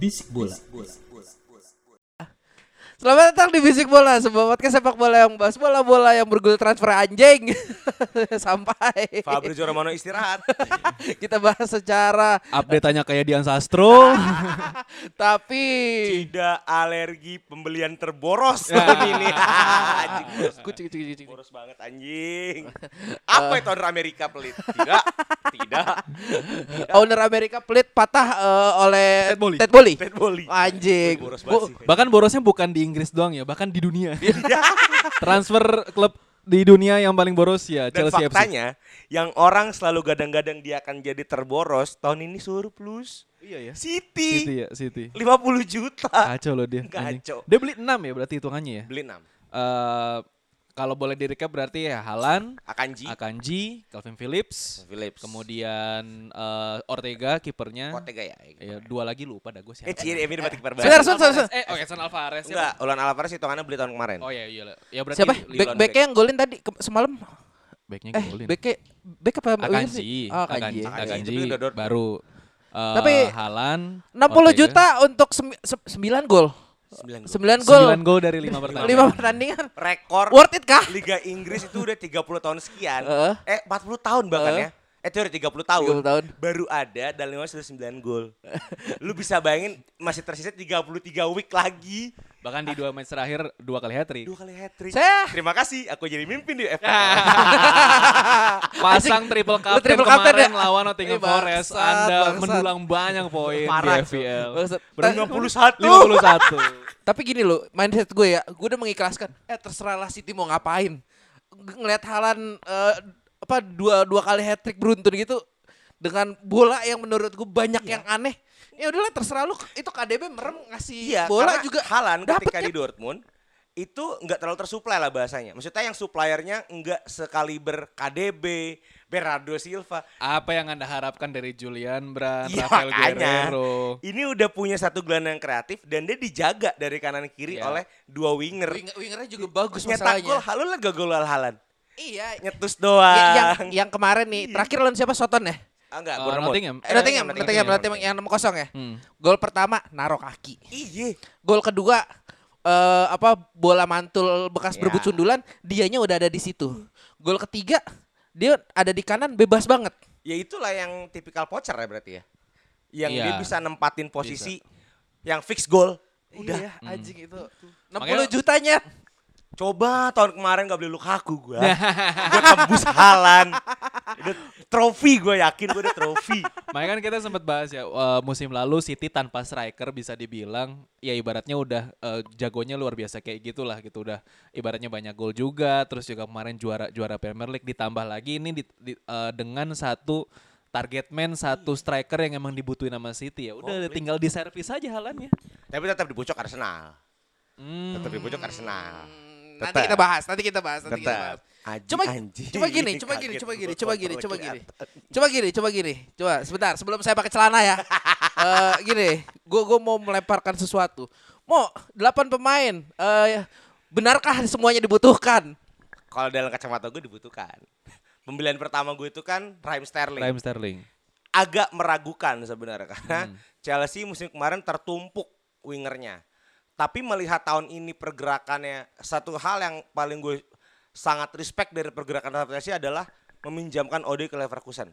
Bisik bola. Selamat datang di Bisik Bola, sebuah podcast sepak bola yang bahas bola-bola yang bergulir transfer anjing. Sampai Fabrizio Romano istirahat. kita bahas secara Update tanya kayak Dian Sastro. tapi Tidak alergi pembelian terboros tahun ini. Anjing, boros kucing banget. kucing kucing. Boros banget anjing. Apa itu owner Amerika pelit? Tidak. Tidak. Owner Amerika pelit patah eh, oleh Ted Bolly. Ted. Ted. Anjing. Boros banget sih. bahkan borosnya bukan di Inggris doang ya, bahkan di dunia. Transfer klub di dunia yang paling boros ya Dan Chelsea FC. faktanya yang orang selalu gadang-gadang dia akan jadi terboros tahun ini surplus. Iya ya. City. City ya, City. 50 juta. Kacau loh dia. anjing. Kacau. Dia beli 6 ya berarti hitungannya ya. Beli 6. Eh kalau boleh direcap berarti ya Halan, Akanji. Akanji, Calvin Phillips, Phillips. kemudian eh, Ortega kipernya. Ortega ya. Ya, dua lagi lupa dah gue siapa. Eh, Ciri Emi dapat kiper Sebentar, baru. sebentar, sebentar. Eh, oh Edson Alvarez. Enggak, Ulan Alvarez hitungannya beli tahun kemarin. Oh iya iya. Ya berarti Siapa? Back backnya yang golin tadi ke- semalam. backnya Eh, golin. backnya back apa Akanji? Oh, Akanji. Akanji, Akanji, Akanji Dortmund. baru. eh, Tapi Halan 60 Ortega. juta untuk sem- se- 9 gol. 9 gol. 9 gol. 9 gol dari 5 pertandingan. 5 pertandingan. Rekor Worth it kah? Liga Inggris itu udah 30 tahun sekian. Heeh. eh 40 tahun bahkan Heeh. ya. Eh udah 30 tahun. 30 tahun. Baru ada dan lima sudah 9 gol. Lu bisa bayangin masih tersisa 33 week lagi. Bahkan di dua match terakhir dua kali hat trick. Dua kali hat trick. Saya- Terima kasih aku jadi mimpin di FA. Pasang triple captain triple captain kemarin ya? lawan Nottingham bangsat, Forest. Anda bangsat. mendulang banyak poin Parah, di FPL. Berapa? 51. 51. Tapi gini loh, mindset gue ya, gue udah mengikhlaskan. Eh terserahlah City mau ngapain. Ngeliat Halan eh, apa dua dua kali hat trick beruntun gitu dengan bola yang menurut gue banyak yang aneh. Ya udahlah terserah lu itu KDB merem ngasih Iya, bola karena juga Halan ketika kan? di Dortmund itu nggak terlalu tersuplai lah bahasanya. Maksudnya yang suppliernya nggak sekaliber KDB, Bernardo Silva. Apa yang Anda harapkan dari Julian Brand, Iya, Rafael makanya. Guerrero? Ini udah punya satu gelandang kreatif dan dia dijaga dari kanan kiri Iya. oleh dua winger. Wing- wingernya juga bagus Nyetak gol, masalahnya. halu lah gak gol Halan. Iya. Nyetus doang. Ya, yang yang kemarin nih terakhir lawan siapa Soton ya? Ah, enggak, Eh, Bournemouth. Nottingham. Eh, Nottingham, Nottingham, Nottingham yang 6-0 ya. Hmm. Gol pertama naruh kaki. Iya. Gol kedua eh apa bola mantul bekas Ya. berebut sundulan, dianya udah ada di situ. Gol ketiga dia ada di kanan bebas banget. Ya itulah yang tipikal pocher ya berarti ya. Yang Iya. dia bisa nempatin posisi yang fix gol. Udah. Iya, anjing itu. 60 Makanya- jutanya. Coba tahun kemarin gak beli Lukaku gue. gue tembus Halan. Udah trofi gue yakin gue udah trofi. Makanya kan kita sempat bahas ya eh, musim lalu City tanpa striker bisa dibilang ya ibaratnya udah eh, jagonya luar biasa kayak gitulah gitu udah ibaratnya banyak gol juga terus juga kemarin juara juara Premier League ditambah lagi ini di- di- eh, dengan satu target man satu striker yang emang dibutuhin sama City ya udah tinggal di servis aja halannya. Tapi tetap dibucok Arsenal. Hmm. Tetap dibucok Arsenal. Nanti Tetap. kita bahas, nanti kita bahas, nanti kita bahas. Tetap. Anjing, Coba coba gini, coba gini, coba gini, coba gini, coba gini. Coba gini, coba gini. Coba sebentar sebelum saya pakai celana ya. Eh gini, gua gua mau melemparkan sesuatu. Mau delapan pemain eh benarkah semuanya dibutuhkan? Kalau dalam kacamata gue dibutuhkan. Pembelian pertama gue itu kan Raheem Sterling. Raheem Sterling. Agak meragukan sebenarnya karena Hmm. Chelsea musim kemarin tertumpuk wingernya. Tapi melihat tahun ini pergerakannya satu hal yang paling gue sangat respect dari pergerakan Chelsea adalah meminjamkan Ode ke Leverkusen.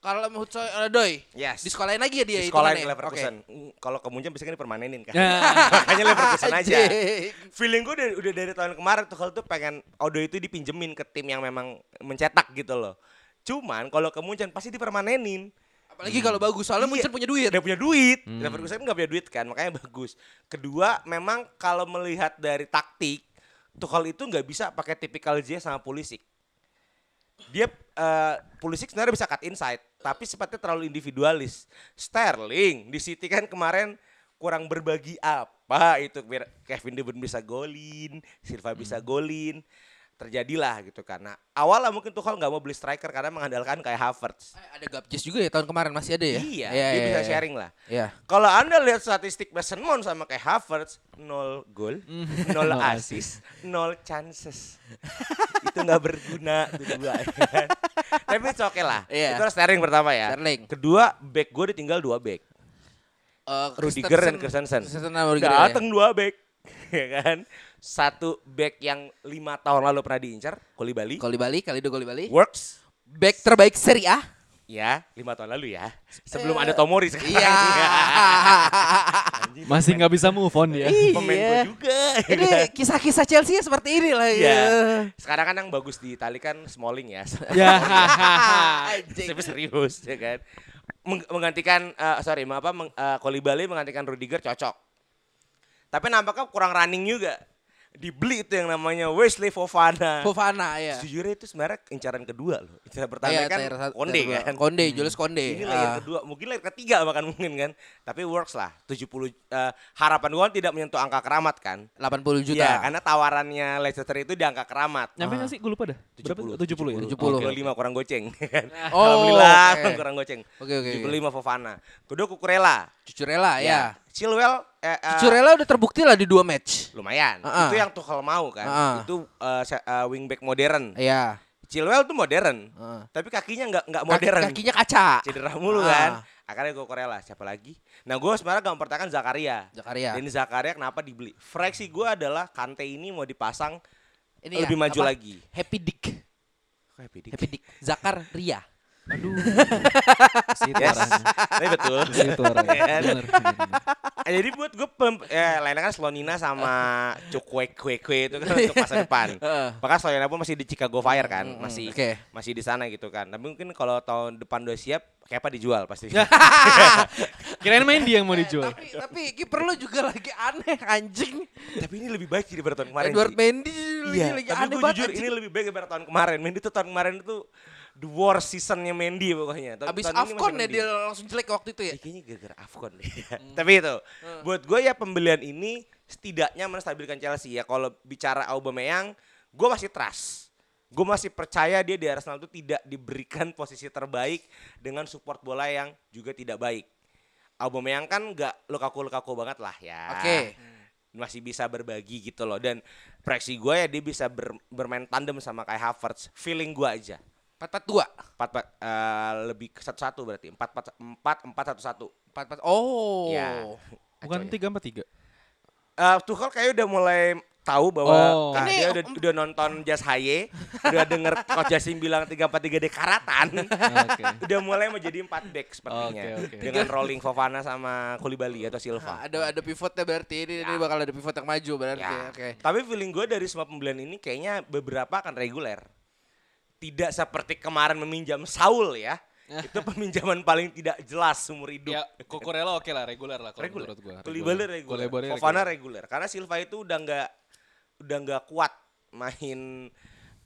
Kalau mau Odoi, Yes. di sekolahin lagi ya dia Di itu sekolah kan ke? Leverkusen. Mm, Kalau kemunjam biasanya kan dipermanenin kan. Ya. Makanya Leverkusen aja. Feeling gue udah, udah dari tahun kemarin tuh kalau tuh pengen Odo itu dipinjemin ke tim yang memang mencetak gitu loh. Cuman kalau kemuncan pasti dipermanenin. Apalagi kalau bagus soalnya Iya. Munchen punya duit. Dia punya duit. Leverkusen nggak punya duit kan, makanya bagus. Kedua, memang kalau melihat dari taktik, Tuchel itu nggak bisa pakai tipikal J sama Pulisic. Dia eh, Pulisic sebenarnya bisa cut inside, tapi sifatnya terlalu individualis. Sterling di City kan kemarin kurang berbagi apa itu Kevin De Bruyne bisa golin, Silva bisa golin. Terjadilah gitu karena awalnya mungkin Tuchel nggak mau beli striker karena mengandalkan kayak Havertz. Eh, Ada Gapjes juga ya tahun kemarin masih ada ya? Iya, Iya, dia iya, bisa iya. sharing lah. Iya. Kalau Anda lihat statistik Mason Mount sama kayak Havertz, nol gol, nol Nol assist, nol chances. itu nggak berguna itu dua. ya kan? Tapi itu oke lah. Iya. Itu Sterling pertama ya. Sterling. Kedua, back gue ditinggal dua back. Eh, Rudiger dan Christensen. Christensen Rudiger ya. Datang dua back. ya kan? Satu back yang lima tahun lalu pernah diincar, Kolibali. Kali Bali, kali dua kali Bali. Works. Back terbaik Serie A. Ya, lima tahun lalu ya. Sebelum ada Tomori sekarang. Iya. Masih nggak bisa move on dia. Pemain gue Iya. juga. Ini kisah-kisah Chelsea seperti ini lah Iya. ya. Sekarang kan yang bagus di Itali kan Smalling ya. Ya. Tapi serius ya kan. Meng- menggantikan eh, sorry, apa meng, eh, Koulibaly menggantikan Rudiger cocok. Tapi nampaknya kurang running juga. Dibeli itu yang namanya Wesley Fofana. Fofana ya. Sejujurnya itu sebenarnya incaran kedua loh. Incaran pertama kan tier satu- Konde dua. kan. Konde, Julius Konde. Ini layer Ah. kedua, mungkin layer ketiga bahkan mungkin kan. Tapi works lah. 70 eh, harapan gua kan tidak menyentuh angka keramat kan. 80 juta. Iya, karena tawarannya Leicester itu di angka keramat. Nyampe nggak sih? Gue lupa dah. Berapa? 70 ya? 70. Kilo lima kurang goceng. Oh, Alhamdulillah oke. kurang goceng. Oke, oke, oke. 75 Fofana. Kedua Kukurela. Cucurella ya. Chilwell eh, eh, Cucurella udah terbukti lah di dua match. lumayan. Ah. Itu yang Tuchel mau kan. Ah. Itu eh, wingback modern. Iya. Chilwell tuh modern. Ah. Tapi kakinya nggak nggak Kaki- modern. kakinya kaca. Cedera mulu Ah. kan. Akhirnya Kukurela. Siapa lagi? Nah gue sebenarnya gak mempertahankan Zakaria. Zakaria. Dan Zakaria kenapa dibeli? Fraksi gue adalah Kante ini mau dipasang Ini lebih ya, maju apa? lagi. Happy Dick. Happy dick? Happy Dick. Zakar Ria. Aduh. Situ Yes. Tapi betul. Situ orangnya. Eh, jadi buat gue pem- ya lainnya kan Slonina sama Cukwe Kwe Kwe itu kan untuk masa depan. Bahkan Slonina pun masih di Chicago Fire kan, masih oke. masih di sana gitu kan. Tapi mungkin kalau tahun depan udah siap, kayak apa dijual pasti. Kirain main dia yang mau dijual. Tapi tapi kiper lu juga lagi aneh anjing. Tapi ini lebih baik sih daripada tahun kemarin. Edward. Mendy Iya, lagi, lagi tapi aneh gue banget. jujur anjing. ini lebih baik daripada tahun kemarin. Mendy tuh tahun kemarin itu the worst seasonnya Mendy pokoknya. Tahun- Abis tahun Afcon ya dia langsung jelek waktu itu ya. Ya, kayaknya gara-gara Afcon deh. Tapi itu, buat gue ya pembelian ini setidaknya menstabilkan Chelsea ya. Kalau bicara Aubameyang, gue masih trust. Gue masih percaya dia di Arsenal itu tidak diberikan posisi terbaik dengan support bola yang juga tidak baik. Aubameyang kan nggak lukaku-lukaku banget lah ya. Oke. Masih bisa berbagi gitu loh. Dan proyeksi gue ya dia bisa ber- bermain tandem sama kayak Havertz. Feeling gue aja. 442. Empat, empat, eh, lebih ke satu-satu berarti. Empat, empat, empat, empat, satu, satu. 44. Oh. Ya. Bukan ya. 3 4 3. Eh, Tuchel kayaknya udah mulai tahu bahwa Oh. ah, Ini dia udah, udah nonton Jas Haye, udah denger Coach Jasim bilang 343 dekaratan. Oke. udah mulai menjadi 4 back sepertinya. Oke, oke. Dengan rolling Fofana sama Koulibaly atau Silva. Nah, ada ada pivotnya berarti ini, ini bakal ada pivot yang maju berarti. Ya. Oke. Tapi feeling gue dari semua pembelian ini kayaknya beberapa akan reguler. Tidak seperti kemarin meminjam Saul ya. Itu peminjaman paling tidak jelas seumur hidup. Ya, Kukurela oke lah, reguler lah kalau reguler. menurut gua. Koulibaly reguler. Fofana reguler. Karena Silva itu udah nggak udah nggak kuat main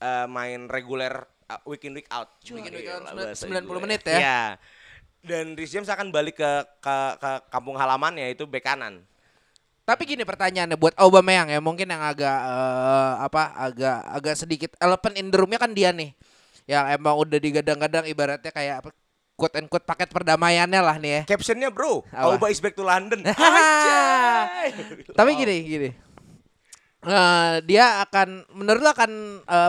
eh, main reguler uh, week in week out. Week in, week out, Gila, sembilan- 90 bahasa gue. menit ya? Iya. Dan Rhys James akan balik ke ke, ke kampung halaman yaitu bek kanan. Tapi gini pertanyaannya buat Aubameyang ya mungkin yang agak eh, apa agak agak sedikit elephant in the room-nya kan dia nih. Yang emang udah digadang-gadang ibaratnya kayak quote and quote paket perdamaiannya lah nih ya. Captionnya bro, Apa? Auba is back to London. Tapi gini gini. Eh, dia akan menurut lo akan eh,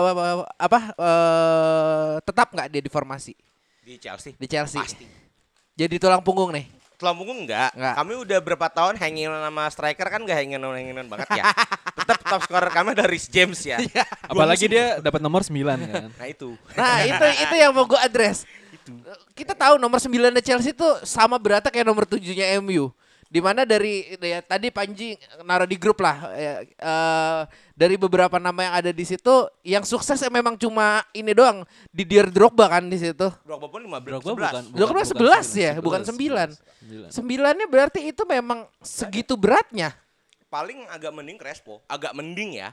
apa- eh, tetap nggak dia di formasi Di Chelsea. di Chelsea? Pasti. Jadi tulang punggung nih. Tulang punggung enggak. Enggak. Kami udah berapa tahun hanging sama striker kan enggak hanging hanging banget ya. Tetap top scorer kami ada Rhys James ya. Iya. Apalagi dia dapat nomor 9 kan. Nah itu. Nah itu itu yang mau gue address. Kita tahu nomor 9 Chelsea itu sama beratnya kayak nomor 7-nya MU. Di mana dari ya, tadi Panji naruh di grup lah ya, eh, dari beberapa nama yang ada di situ yang sukses ya memang cuma ini doang Didier Drogba kan di situ. Drogba pun 15 Drogba 11. bukan, Drogba 11 ya, bukan 9. Sembilan. Sembilannya berarti itu memang segitu beratnya. Paling agak mending Crespo, agak mending ya.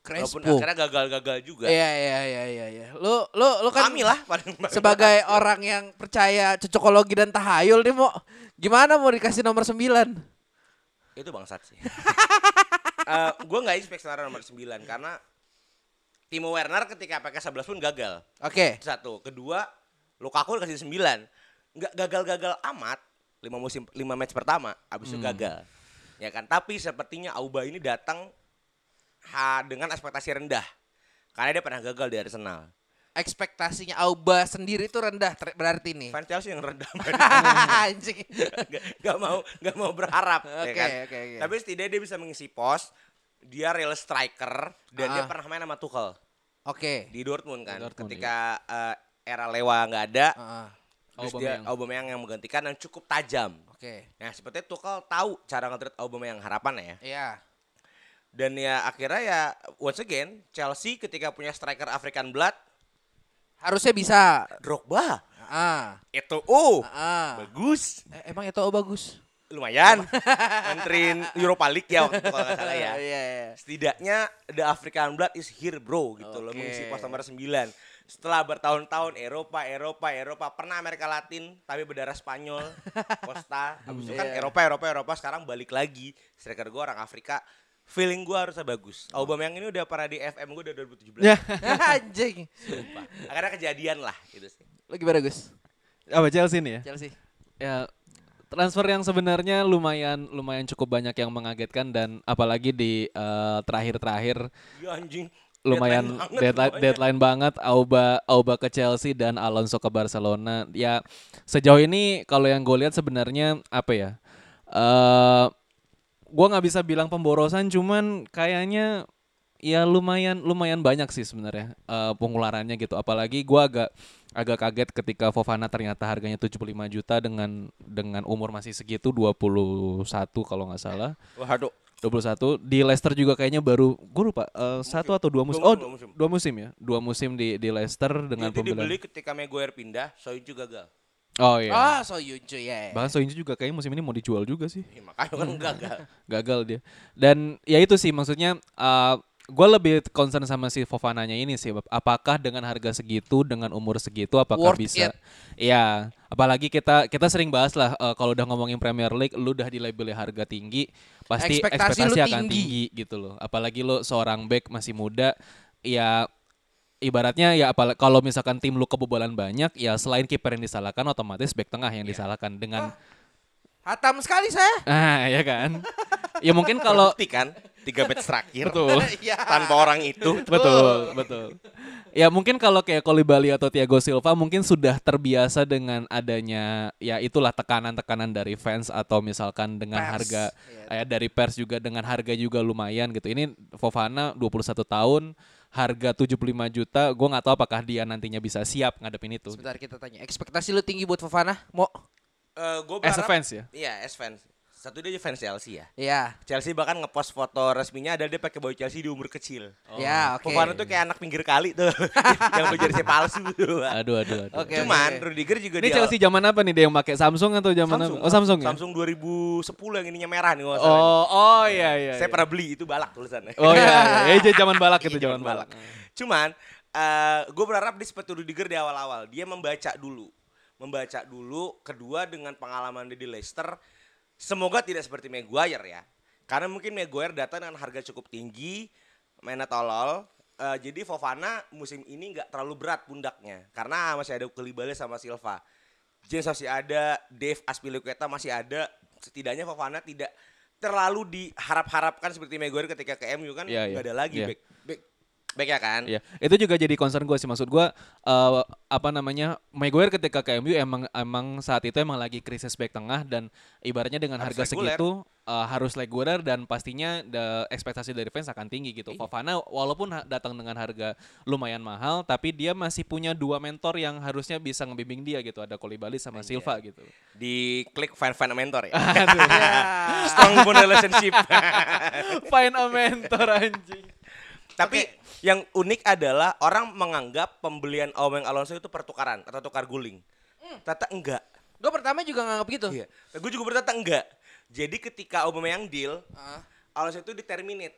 Walaupun Crespo. akhirnya gagal-gagal juga. Iya iya iya iya iya. Lu lu lu kan Kami lah paling sebagai orang yang percaya cocokologi dan tahayul nih mau gimana mau dikasih nomor 9? itu bangsat sih. Eh gue nggak expect nomor 9 karena Timo Werner ketika pakai 11 pun gagal. Oke. Satu, kedua Lukaku dikasih 9. Nggak gagal-gagal amat. 5 musim 5 match pertama habis itu gagal. Ya kan, tapi sepertinya Auba ini datang ha, dengan ekspektasi rendah. Karena dia pernah gagal di Arsenal. Ekspektasinya Auba sendiri itu rendah berarti nih. Fans Chelsea yang rendah. Anjing. gak, gak mau gak mau berharap ya Oke, kan? oke, oke. tapi setidaknya dia bisa mengisi pos dia real striker dan dia Ah. pernah main sama Tuchel Oke. di Dortmund kan Di Dortmund, ketika eh, era Lewa nggak ada Heeh. terus Aubameyang. dia Aubameyang yang menggantikan dan cukup tajam Oke. nah sepertinya Tuchel tahu cara nge-treat Aubameyang harapan ya Iya. Dan ya akhirnya ya once again Chelsea ketika punya striker African blood Harusnya bisa. Drogba Ah. itu oh Ah. bagus Eh, emang itu bagus. lumayan nganterin Europa League ya waktu kalau salah ya Iya, iya. setidaknya the African blood is here bro gitu loh Oke. mengisi pos nomor 9 setelah bertahun-tahun Eropa Eropa Eropa pernah Amerika Latin tapi berdarah Spanyol Costa habis itu kan Iya. Eropa Eropa Eropa sekarang balik lagi striker gue orang Afrika feeling gue harusnya bagus Aubameyang ini udah pernah di FM gue udah 2017 Ya. Anjing. Sumpah. akhirnya kejadian lah gitu sih Lu gimana Gus? Apa Chelsea nih ya? Chelsea. Ya transfer yang sebenarnya lumayan lumayan cukup banyak yang mengagetkan dan apalagi di eh, terakhir-terakhir ya anjing lumayan banget deadline semuanya. deadline banget Auba Auba ke Chelsea dan Alonso ke Barcelona. Ya sejauh ini kalau yang gue lihat sebenarnya apa ya? Eh gua nggak bisa bilang pemborosan cuman kayaknya ya lumayan lumayan banyak sih sebenarnya eh, pengeluarannya gitu. Apalagi gua agak agak kaget ketika Fofana ternyata harganya 75 juta dengan dengan umur masih segitu 21 kalau nggak salah. waduh 21 di Leicester juga kayaknya baru gue lupa eh, satu atau dua musim. Dua oh, dua musim. dua musim ya. Dua musim di di Leicester dengan itu pembelian. dibeli ketika Maguire pindah Soyuncu gagal Oh iya. Ah, Soyuncu ya. Bahkan Soyuncu juga kayaknya musim ini mau dijual juga sih. ya, makanya kan gagal Gagal dia. Dan ya itu sih maksudnya uh, gue lebih concern sama si Fofananya ini sih. Apakah dengan harga segitu, dengan umur segitu, apakah Worth bisa? it. Iya. Apalagi kita kita sering bahas lah uh, kalau udah ngomongin Premier League, lu udah di labelnya harga tinggi, pasti Ekspektasi ekspektasi, akan tinggi. tinggi gitu loh. Apalagi lu seorang back masih muda, ya ibaratnya ya apalagi kalau misalkan tim lu kebobolan banyak, ya selain kiper yang disalahkan, otomatis back tengah yang disalahkan dengan Hatam sekali saya. ah ya kan. ya mungkin kalau kan tiga match terakhir betul Iya. tanpa orang itu betul betul ya mungkin kalau kayak Kolibali atau Thiago Silva mungkin sudah terbiasa dengan adanya ya itulah tekanan-tekanan dari fans atau misalkan dengan Pers. harga Iya. ya dari pers juga dengan harga juga lumayan gitu ini Fofana 21 tahun harga 75 juta gue nggak tahu apakah dia nantinya bisa siap ngadepin itu Sebentar kita tanya. Ekspektasi lu tinggi buat Fofana? Mau? Eh, gue as a berharap fans ya Iya, as fans. Satu dia fans Chelsea ya. Iya. Chelsea bahkan ngepost foto resminya ada dia pakai baju Chelsea di umur kecil. Ya, oke. Fofana tuh kayak anak pinggir kali tuh, yang baju jersey palsu tuh. aduh aduh aduh Oke. Cuman Rudiger juga ini dia Chelsea zaman apa nih dia yang pakai Samsung atau zaman Samsung, apa? oh Samsung ya Samsung 2010 yang ininya merah nih salah. oh oh iya iya Saya iya. pernah beli itu balak tulisannya. Oh iya, iya. Eh, zaman balak itu Iya, zaman balak. Cuman eh gue berharap dia seperti Rudiger di awal-awal. Dia membaca dulu. Membaca dulu. Kedua dengan pengalaman dia di Leicester. Semoga tidak seperti Maguire ya. Karena mungkin Maguire datang dengan harga cukup tinggi. Mainnya tolol. Eh, jadi Fofana musim ini nggak terlalu berat pundaknya. Karena masih ada Koulibaly sama Silva. James masih ada. Dave Aspilicueta masih ada. Setidaknya Fofana tidak terlalu diharap-harapkan seperti Maguire ketika ke MU kan nggak iya. ada lagi Iya. back back backnya kan Iya, itu juga jadi concern gue sih. Maksud gue eh, apa namanya Maguire ketika ke MU emang emang saat itu emang lagi krisis back tengah dan ibaratnya dengan Harus harga reguler. segitu eh, harus reguler dan pastinya the ekspektasi dari fans akan tinggi gitu. Iya. Fofana walaupun datang dengan harga lumayan mahal, tapi dia masih punya dua mentor yang harusnya bisa ngebimbing dia gitu. Ada Kolibali sama Silva gitu. di klik fan fan mentor ya Aduh. strong bond relationship. Find a mentor anjing. Tapi yang unik adalah orang menganggap pembelian Aubameyang Alonso itu pertukaran atau tukar guling. Ternyata enggak. Gue pertama juga nganggap gitu. Iya. Gue juga berkata enggak. Jadi ketika Aubameyang deal, Ah. Alonso itu diterminate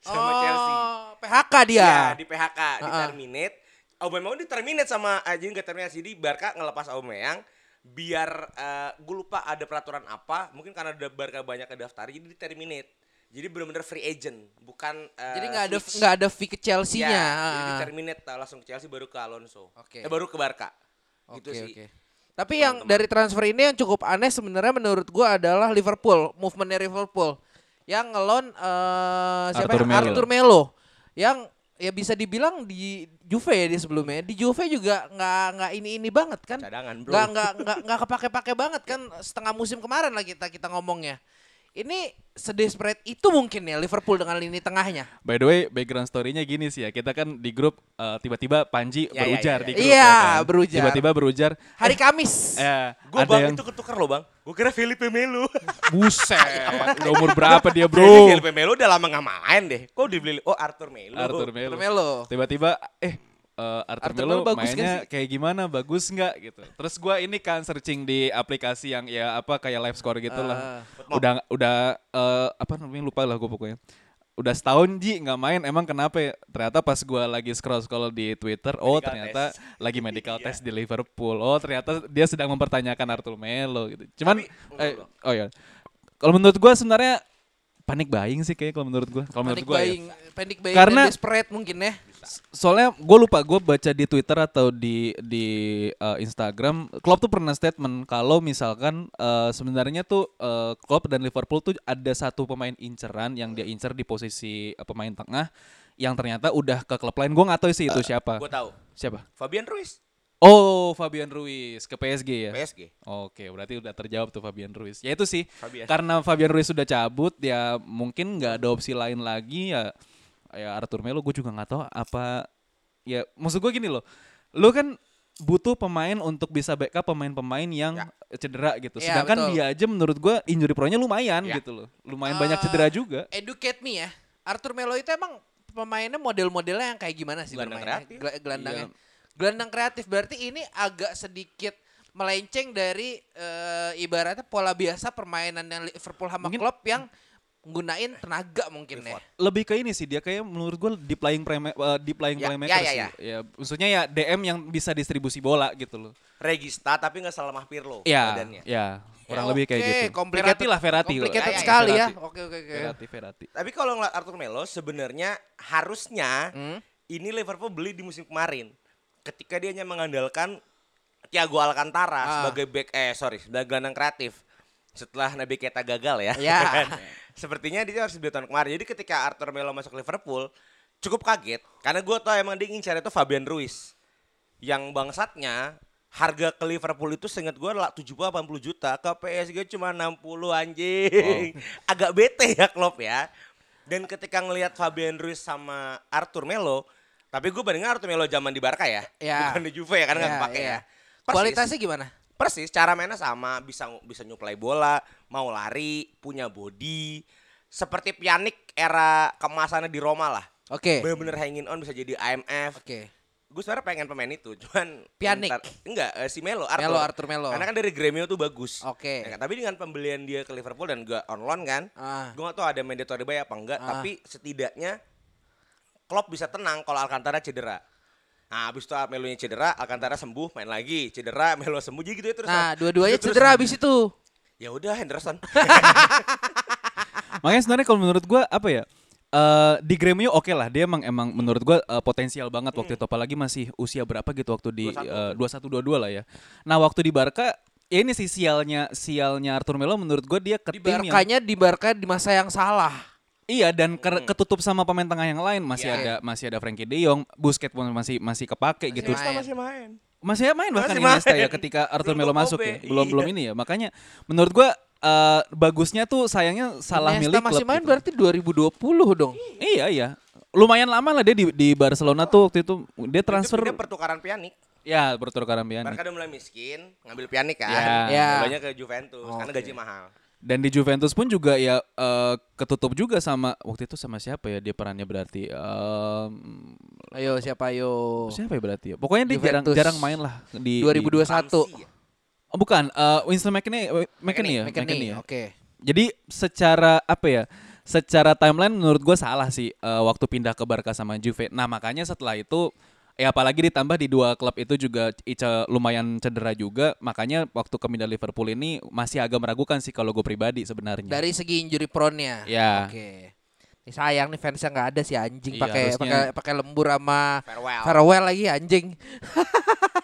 sama Chelsea. Oh, PHK dia. Iya, di PHK, di Ah, ah. terminate. Aubameyang di terminate sama aja nggak terminate jadi Barca ngelepas Aubameyang biar gue lupa ada peraturan apa, mungkin karena ada Barca banyak ke daftar jadi di terminate. Jadi benar-benar free agent, bukan eh, Jadi nggak ada nggak ada fee ke Chelsea-nya. Ya, jadi Ah. di terminate uh, langsung ke Chelsea baru ke Alonso. Oke. Eh, baru ke Barca. Oke, gitu sih. oke. Tapi yang dari transfer ini yang cukup aneh sebenarnya menurut gua adalah Liverpool, movementnya Liverpool yang ngelon eh siapa Arthur ya? Melo. Arthur Melo yang ya bisa dibilang di Juve ya di sebelumnya. Di Juve juga nggak nggak ini ini banget kan? Cadangan, bro. Nggak nggak nggak nggak kepake-pake banget kan setengah musim kemarin lah kita kita ngomongnya. Ini sedesperate itu mungkin ya Liverpool dengan lini tengahnya. By the way, background story-nya gini sih ya. Kita kan di grup eh, tiba-tiba Panji Ya, ya, berujar ya, di ya. grup. Iya, kan. berujar. Tiba-tiba berujar. Hari Kamis. Eh, Gue ada bang yang itu ketukar loh bang. Gue kira Felipe Melo. buset. udah umur berapa dia, Bro. Bro? Felipe Melo udah lama nggak main deh. Kok dibeli? Oh Arthur Melo. Arthur Melo. Arthur Melo. Tiba-tiba eh eh, Arthur, Arthur Melo, bagus mainnya sih? kayak gimana? Bagus nggak gitu. Terus gua ini kan searching di aplikasi yang ya apa kayak live score gitu lah. Udah udah eh, apa namanya lupa lah gue pokoknya. Udah setahun Ji nggak main emang kenapa ya? Ternyata pas gua lagi scroll-scroll di Twitter, oh Medical ternyata test. lagi medical Iya. test di Liverpool. Oh ternyata dia sedang mempertanyakan Arthur Melo gitu. Cuman Tapi, eh, oh ya. Kalau menurut gua sebenarnya panik buying sih kayak kalau menurut gua. Kalau menurut gua ya. buying, panic buying Karena- desperate mungkin ya. Soalnya gue lupa gue baca di Twitter atau di di uh, Instagram Klopp tuh pernah statement kalau misalkan uh, sebenarnya tuh uh, Klopp dan Liverpool tuh ada satu pemain inceran yang dia incer di posisi uh, pemain tengah yang ternyata udah ke klub lain gue nggak tahu sih itu siapa Gue tahu. siapa Fabian Ruiz. oh Fabian Ruiz ke PSG ya PSG. Oke, berarti udah terjawab tuh Fabian Ruiz. Ya itu sih, Fabian. karena Fabian Ruiz sudah cabut, ya mungkin nggak ada opsi lain lagi ya. Ya Arthur Melo, gue juga nggak tahu apa. Ya maksud gue gini loh, lu kan butuh pemain untuk bisa backup pemain-pemain yang Ya. cedera gitu. Ya, Sedangkan betul. dia aja menurut gue injury pro-nya lumayan Ya. gitu loh, lumayan banyak cedera juga. Educate me ya. Arthur Melo itu emang pemainnya model-modelnya yang kayak gimana sih Gelandang kreatif. Gela- Gelandangnya. Iya. Gelandang kreatif berarti ini agak sedikit melenceng dari eh, ibaratnya pola biasa permainan yang Liverpool sama Mungkin- Klopp yang nggunain tenaga mungkin ya. lebih ke ini sih dia kayak menurut gue di playing prime di playing Ya, playmaker ya, ya, sih. ya. Ya, maksudnya ya DM yang bisa distribusi bola gitu loh. Regista tapi nggak salah Pirlo Ya, badannya. ya, kurang Oke, lebih kayak gitu. Verratti lah Verratti. Complicated Ya, ya, sekali ya. Oke oke oke. Verratti, Verratti. Tapi kalau ngeliat Arthur Melo sebenarnya harusnya Hmm? ini Liverpool beli di musim kemarin. Ketika dia hanya mengandalkan Thiago Alcantara Ah. sebagai back eh sorry sebagai gelandang kreatif setelah Nabi Keita gagal ya. Ya. kan? Sepertinya dia harus beli tahun kemarin. Jadi ketika Arthur Melo masuk Liverpool cukup kaget karena gue tau emang dia ngincar itu Fabian Ruiz yang bangsatnya harga ke Liverpool itu seingat gue lah 70-80 juta ke PSG cuma 60 anjing agak bete ya Klopp ya dan ketika ngelihat Fabian Ruiz sama Arthur Melo tapi gue bandingin Arthur Melo zaman di Barca ya, Ya. bukan di Juve ya karena nggak Ya, kepake ya. ya Persis. Kualitasnya gimana? Persis, cara mainnya sama, bisa bisa nyuplai bola, mau lari, punya body. Seperti Pjanic era kemasannya di Roma lah. Oke. Bener-bener hanging on bisa jadi IMF. Oke. Gue sebenarnya pengen pemain itu, cuman Pjanic? ntar- enggak, eh, si Melo, Arthur. Melo, Arthur Melo. Karena kan dari Gremio tuh bagus. Oke. Ya kan? tapi dengan pembelian dia ke Liverpool dan gak on loan kan, Ah. gue gak tahu ada mandatory buy apa enggak, Ah. tapi setidaknya Klopp bisa tenang kalau Alcantara cedera. Nah, abis itu Melonya cedera, Alcantara sembuh, main lagi, cedera, Melo sembuh, jadi gitu ya terus. Nah, dua-duanya Gitu cedera habis itu. Ya udah Henderson. Makanya sebenarnya kalau menurut gua apa ya? eh di Gremio oke lah dia emang emang menurut gua eh, potensial banget waktu itu apalagi masih usia berapa gitu waktu di 21. dua satu dua dua lah ya. Nah waktu di Barca ya ini sih sialnya sialnya Arthur Melo menurut gua dia ke Di tim yang Barkanya di Barca di masa yang salah. Iya dan ke- ketutup sama pemain tengah yang lain masih Iya. ada masih ada Frankie De Jong, Busquets pun masih masih kepake gitu. main. masih main. Masih ya main bahkan Masih Iniesta main. ya ketika Arthur Melo masuk ya. Belum iya. belum ini ya. Makanya menurut gua eh, bagusnya tuh sayangnya salah Iniesta milik masih klub main gitu. berarti 2020 dong. Iya iya. Lumayan lama lah dia di, di Barcelona tuh waktu itu dia transfer Itu dia pertukaran Pjanic. ya bertukaran Pjanic. Barca udah mulai miskin, ngambil Pjanic kan. Ya. Ya. Banyak ke Juventus Oke. karena gaji mahal. Dan di Juventus pun juga ya eh, ketutup juga sama waktu itu sama siapa ya dia perannya berarti Em, Ayo siapa ayo? siapa ya berarti ya? Pokoknya dia jarang jarang main lah di di- 2021. Ramsey ya? Oh bukan, eh, Winston McKinney, McKinney ya, McKinney ya. Oke. Jadi secara apa ya? Secara timeline menurut gue salah sih eh, waktu pindah ke Barca sama Juve. Nah makanya setelah itu ya apalagi ditambah di dua klub itu juga Ica lumayan cedera juga. Makanya waktu ke pindah Liverpool ini masih agak meragukan sih kalau gue pribadi sebenarnya. Dari segi injury prone-nya. Ya. Oke. Ini sayang nih fansnya nggak ada sih anjing Iya, pakai harusnya. pakai pakai lembur sama Farewell. farewell lagi anjing.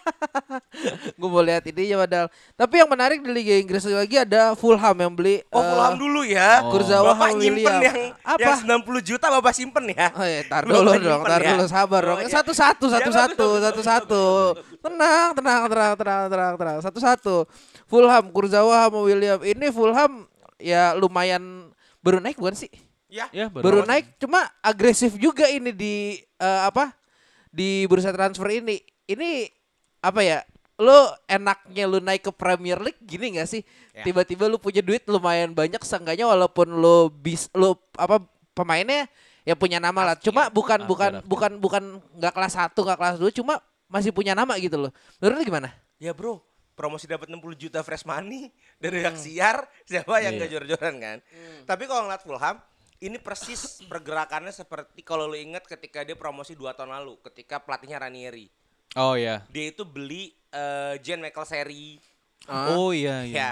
Gue mau lihat ini ya padahal. Tapi yang menarik di Liga Inggris lagi ada Fulham yang beli Oh, eh, Fulham dulu ya. Oh. Kurzawa Bapak nyimpen William. yang Apa? yang 90 juta Bapak simpen ya. Oh ya, tar dulu dong, tar ya? dulu sabar Oh, dong. iya. Satu satu Ya, satu satu satu satu. Tenang, tenang, tenang, tenang, tenang, tenang. Satu satu. Fulham, Kurzawa sama William. Ini Fulham ya lumayan baru naik bukan sih? Ya. Ya, Baru naik, cuma agresif juga ini di eh, apa? Di bursa transfer ini. Ini apa ya? Lo enaknya lu naik ke Premier League gini gak sih? Ya. Tiba-tiba lu punya duit lumayan banyak seenggaknya walaupun lu bis lu apa pemainnya ya punya nama lah. Cuma bukan After, bukan after. bukan bukan nggak kelas 1, nggak kelas 2, cuma masih punya nama gitu loh. Menurut lu gimana? Ya bro, promosi dapat 60 juta fresh money dari hak siar, siapa yang Iya. gak jor-joran kan? Tapi kalau ngeliat Fulham, ini persis pergerakannya seperti kalau lu inget ketika dia promosi 2 tahun lalu, ketika pelatihnya Ranieri. Oh ya. Dia itu beli eh, Jean Michael Seri. Oh iya iya. Ya,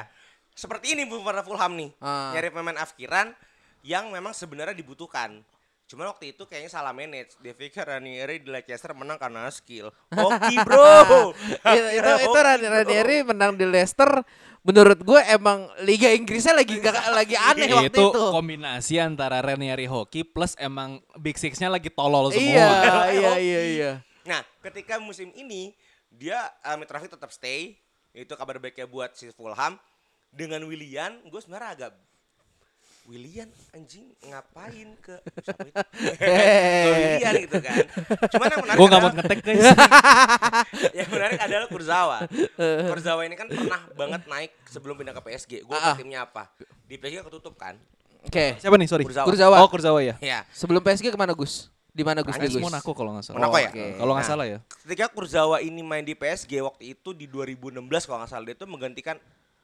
seperti ini bu para Fulham nih, Ah. nyari pemain afkiran yang memang sebenarnya dibutuhkan. Cuman waktu itu kayaknya salah manage. Dia pikir Ranieri di Leicester menang karena skill. Hoki bro. itu itu, itu Hoki, Ran- bro. Ranieri menang di Leicester menurut gue emang Liga Inggrisnya lagi gak, lagi aneh waktu itu, itu. kombinasi antara Ranieri hoki plus emang Big Six-nya lagi tolol semua. Iya, iya, iya, iya. Nah, ketika musim ini dia uh, Mitrovic tetap stay, itu kabar baiknya buat si Fulham dengan Willian, gue sebenarnya agak Willian anjing ngapain ke siapa itu? Ke Willian gitu kan. Cuman yang menarik Gue nggak mau ngetek guys. yang menarik adalah Kurzawa. Kurzawa ini kan pernah banget naik sebelum pindah ke PSG. Gue Ah, ah. timnya apa? Di PSG ketutup kan? Oke. Siapa nih? Sorry. Kurzawa. Kurzawa. Oh Kurzawa ya. Ya. Sebelum PSG ke mana Gus? Di mana Gus? Prancis. Gus? Monaco kalau nggak salah. Monaco ya? Oke. Kalau nggak Nah, salah ya. Ketika Kurzawa ini main di PSG waktu itu di 2016 kalau nggak salah dia itu menggantikan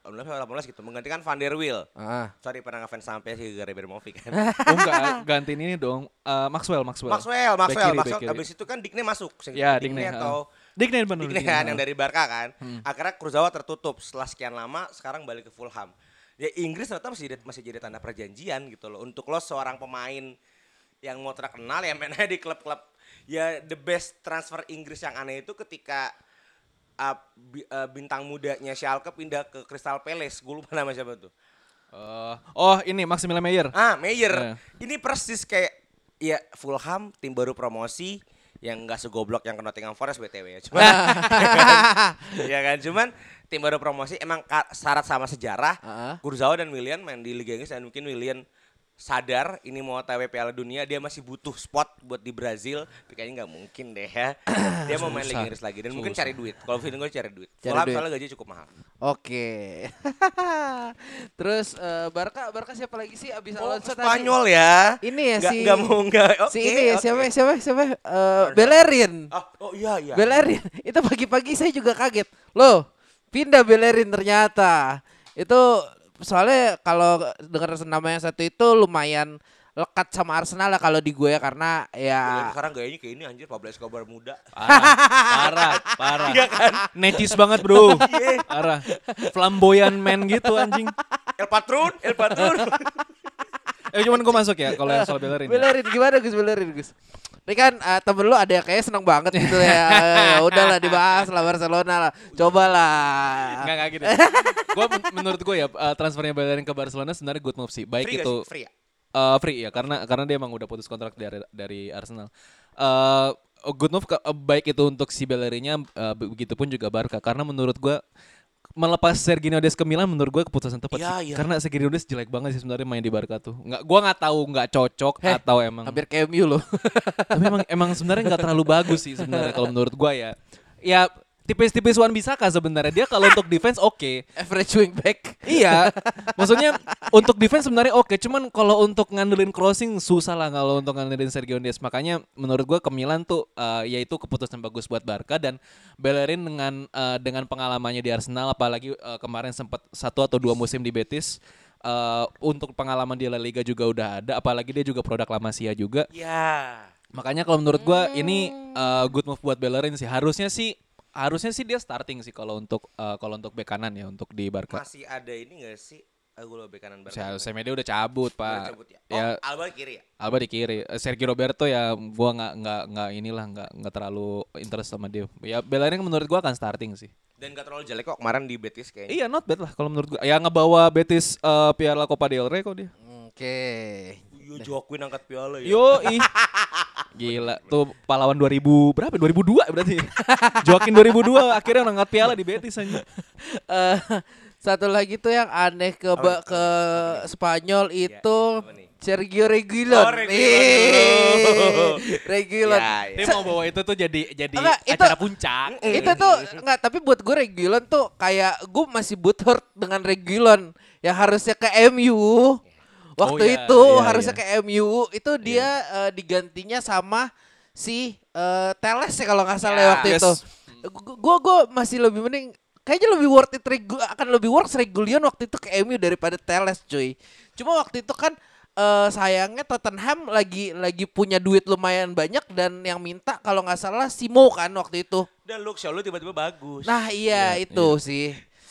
18 18 gitu, menggantikan Van der Wiel. Ah. Sorry pernah ngefans sama PSG gara Ibrahimovic kan. Oh enggak, gantiin ini dong. Eh, Maxwell, Maxwell. Maxwell, Maxwell, back Maxwell. kiri. Abis itu kan Digne masuk. Ya, Digne Digne, atau Digne benar. Digne kan yang dari Barca kan. Hmm. Akhirnya Kurzawa tertutup setelah sekian lama sekarang balik ke Fulham. Ya Inggris ternyata masih jadi, masih jadi tanda perjanjian gitu loh. Untuk lo seorang pemain yang mau terkenal ya mainnya di klub-klub ya the best transfer Inggris yang aneh itu ketika uh, uh, bintang mudanya Schalke pindah ke Crystal Palace. Gue lupa nama siapa tuh. Eh, oh ini Maximilian Meyer. Ah, Meyer. Eh. Ini persis kayak ya Fulham tim baru promosi yang enggak segoblok yang ke Nottingham Forest BTW ya. Cuman ya kan, cuman tim baru promosi emang syarat sama sejarah. Ah. Kurzawa dan Willian main di Liga Inggris dan mungkin Willian sadar ini mau TW Piala Dunia dia masih butuh spot buat di Brazil tapi kayaknya nggak mungkin deh ya dia mau main Liga. Inggris lagi dan mungkin cari duit kalau feeling gue cari duit Cari Fulham duit. soalnya gaji cukup mahal Oke. Terus eh, Barca Barca siapa lagi sih abis oh, Alonso tadi? Spanyol ya Ini ya si nggak mau nggak oke si ini ya, siapa siapa siapa Eh, Bellerin. Ah, oh iya iya. Bellerin. Itu pagi-pagi saya juga kaget. Loh, pindah Bellerin ternyata. Itu soalnya kalau dengar nama yang satu itu lumayan lekat sama Arsenal lah kalau di gue ya karena ya sekarang gayanya kayak ini anjir Pablo Escobar muda. Parah, parah, parah. Iya kan? Necis banget bro. Iya. Parah. Flamboyan man gitu anjing. El Patron, El Patron. Eh cuman gue masuk ya kalau yang soal Bellerin. ya. Bellerin gimana Gus Bellerin Gus? Ini kan eh, temen lu ada yang kayaknya seneng banget gitu ya. ya udahlah dibahas lah Barcelona lah. Cobalah. Enggak enggak gitu. Gua men- menurut gue ya eh, transfernya Bellerin ke Barcelona sebenarnya good move sih. Baik Free itu sih? Free ya? eh, free ya karena karena dia emang udah putus kontrak dari dari Arsenal. Eh good move ke- eh, baik itu untuk si Bellerinnya eh, begitupun juga Barca karena menurut gua melepas Serginho Dest ke Milan menurut gue keputusan tepat Iya, sih. iya. Karena Serginho Dest jelek banget sih sebenarnya main di Barca tuh. Nggak, gua nggak tahu nggak cocok Heh, atau emang Hampir kayak MU loh. tapi emang emang sebenarnya nggak terlalu bagus sih sebenarnya kalau menurut gua ya. Ya tipis-tipis Wan Bisaka sebenarnya dia kalau untuk defense oke. Average wingback. Iya, maksudnya untuk defense sebenarnya oke, cuman kalau untuk ngandelin crossing susah lah kalau untuk ngandelin Sergio Des. Makanya menurut gua ke Milan tuh eh, yaitu keputusan bagus buat Barca dan Bellerin dengan eh, dengan pengalamannya di Arsenal, apalagi eh, kemarin sempat satu atau dua musim di Betis. eh, untuk pengalaman di La Liga juga udah ada, apalagi dia juga produk La Masia juga. Ya. Makanya kalau menurut gua ini uh, good move buat Bellerin sih. Harusnya sih harusnya sih dia starting sih kalau untuk uh, kalau untuk bek kanan ya untuk di Barca. Masih ada ini gak sih? Aku lupa bek kanan Barca. Saya Semedo udah cabut, Udah Pak. cabut ya. Oh, Ya Alba kiri ya? Alba di kiri. Eh, Sergio Roberto ya gua nggak nggak nggak inilah nggak nggak terlalu interest sama dia. Ya Bellerin menurut gua akan starting sih. Dan gak terlalu jelek kok kemarin di Betis kayaknya. Iya not bad lah kalau menurut gua. Ya ngebawa Betis uh, Piala Copa del Rey kok dia. Oke. Yo Joaquin angkat piala ya. Yo ih. Gila, tuh pahlawan 2000 berapa? 2002 berarti. Joaquin 2002 akhirnya ngangkat piala di Betis aja. Eh, satu lagi tuh yang aneh ke ba- ke Spanyol itu apa nih? Sergio Reguilon. Oh, Reguilon. Ya, ya. Dia mau bawa itu tuh jadi jadi Enggak, itu- acara puncak. itu tuh enggak tapi buat gue Reguilon tuh kayak gue masih butthurt dengan Reguilon yang harusnya ke MU waktu Oh, iya, itu iya, harusnya iya. ke MU itu dia eh, digantinya sama si eh, Teles ya kalau nggak salah ya Ya. waktu Yes. itu gue gue masih lebih mending kayaknya lebih worth it Regu, akan lebih worth Reguilon waktu itu ke MU daripada Teles cuy cuma waktu itu kan eh, sayangnya Tottenham lagi lagi punya duit lumayan banyak dan yang minta kalau nggak salah Simo kan waktu itu Dan Luke Shaw lu tiba-tiba bagus. Nah iya itu sih.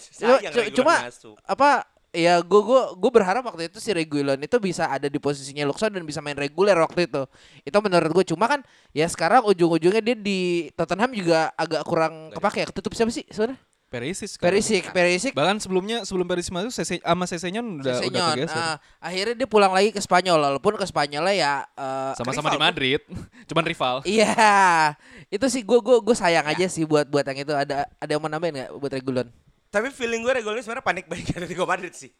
Sayang Cuma- Reguilon cuma masuk. apa ya gue gue gue berharap waktu itu si Reguilon itu bisa ada di posisinya Luxon dan bisa main reguler waktu itu. Itu menurut gue cuma kan ya sekarang ujung-ujungnya dia di Tottenham juga agak kurang kepake ya. Ketutup siapa sih sebenarnya? Perisic. sekarang. Perisic, Perisic. Bahkan sebelumnya sebelum Perisic masuk Sese, sama Sesenyon udah udah Sesenyon. kegeser. Ah, akhirnya dia pulang lagi ke Spanyol walaupun ke Spanyolnya ya eh, Sama-sama di. Madrid. Cuman rival. Iya, itu sih gue gue gue sayang aja sih buat buat yang itu ada ada yang mau nambahin nggak buat Regulon? Tapi feeling gue Reguilon ini sebenarnya panik baik Atletico Madrid sih.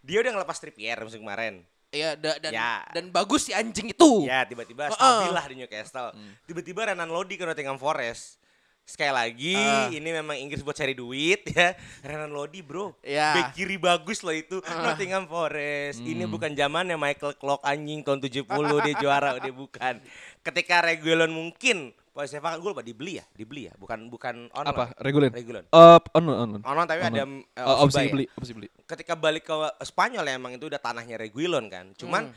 Dia udah ngelepas Trippier musim kemarin. Iya da- dan Ya. dan bagus si anjing itu. Ya tiba-tiba stabil lah di Newcastle. Tiba-tiba Renan Lodi ke Nottingham Forest. Sekali lagi Ah. ini memang Inggris buat cari duit ya. Renan Lodi bro. Ya. Bek kiri bagus loh itu Nottingham Forest. Ini bukan zamannya Michael Clark anjing tahun 70 dia juara dia bukan. Ketika Reguilon mungkin Posisi gue lupa dibeli ya, dibeli ya, bukan bukan online. Apa? Reguler? Reguler. Uh, on on. on. Online tapi ada Online. eh, Uh, opsi opsi ya. beli, opsi beli. ketika balik ke Spanyol ya emang itu udah tanahnya Reguilon kan. Cuman Hmm.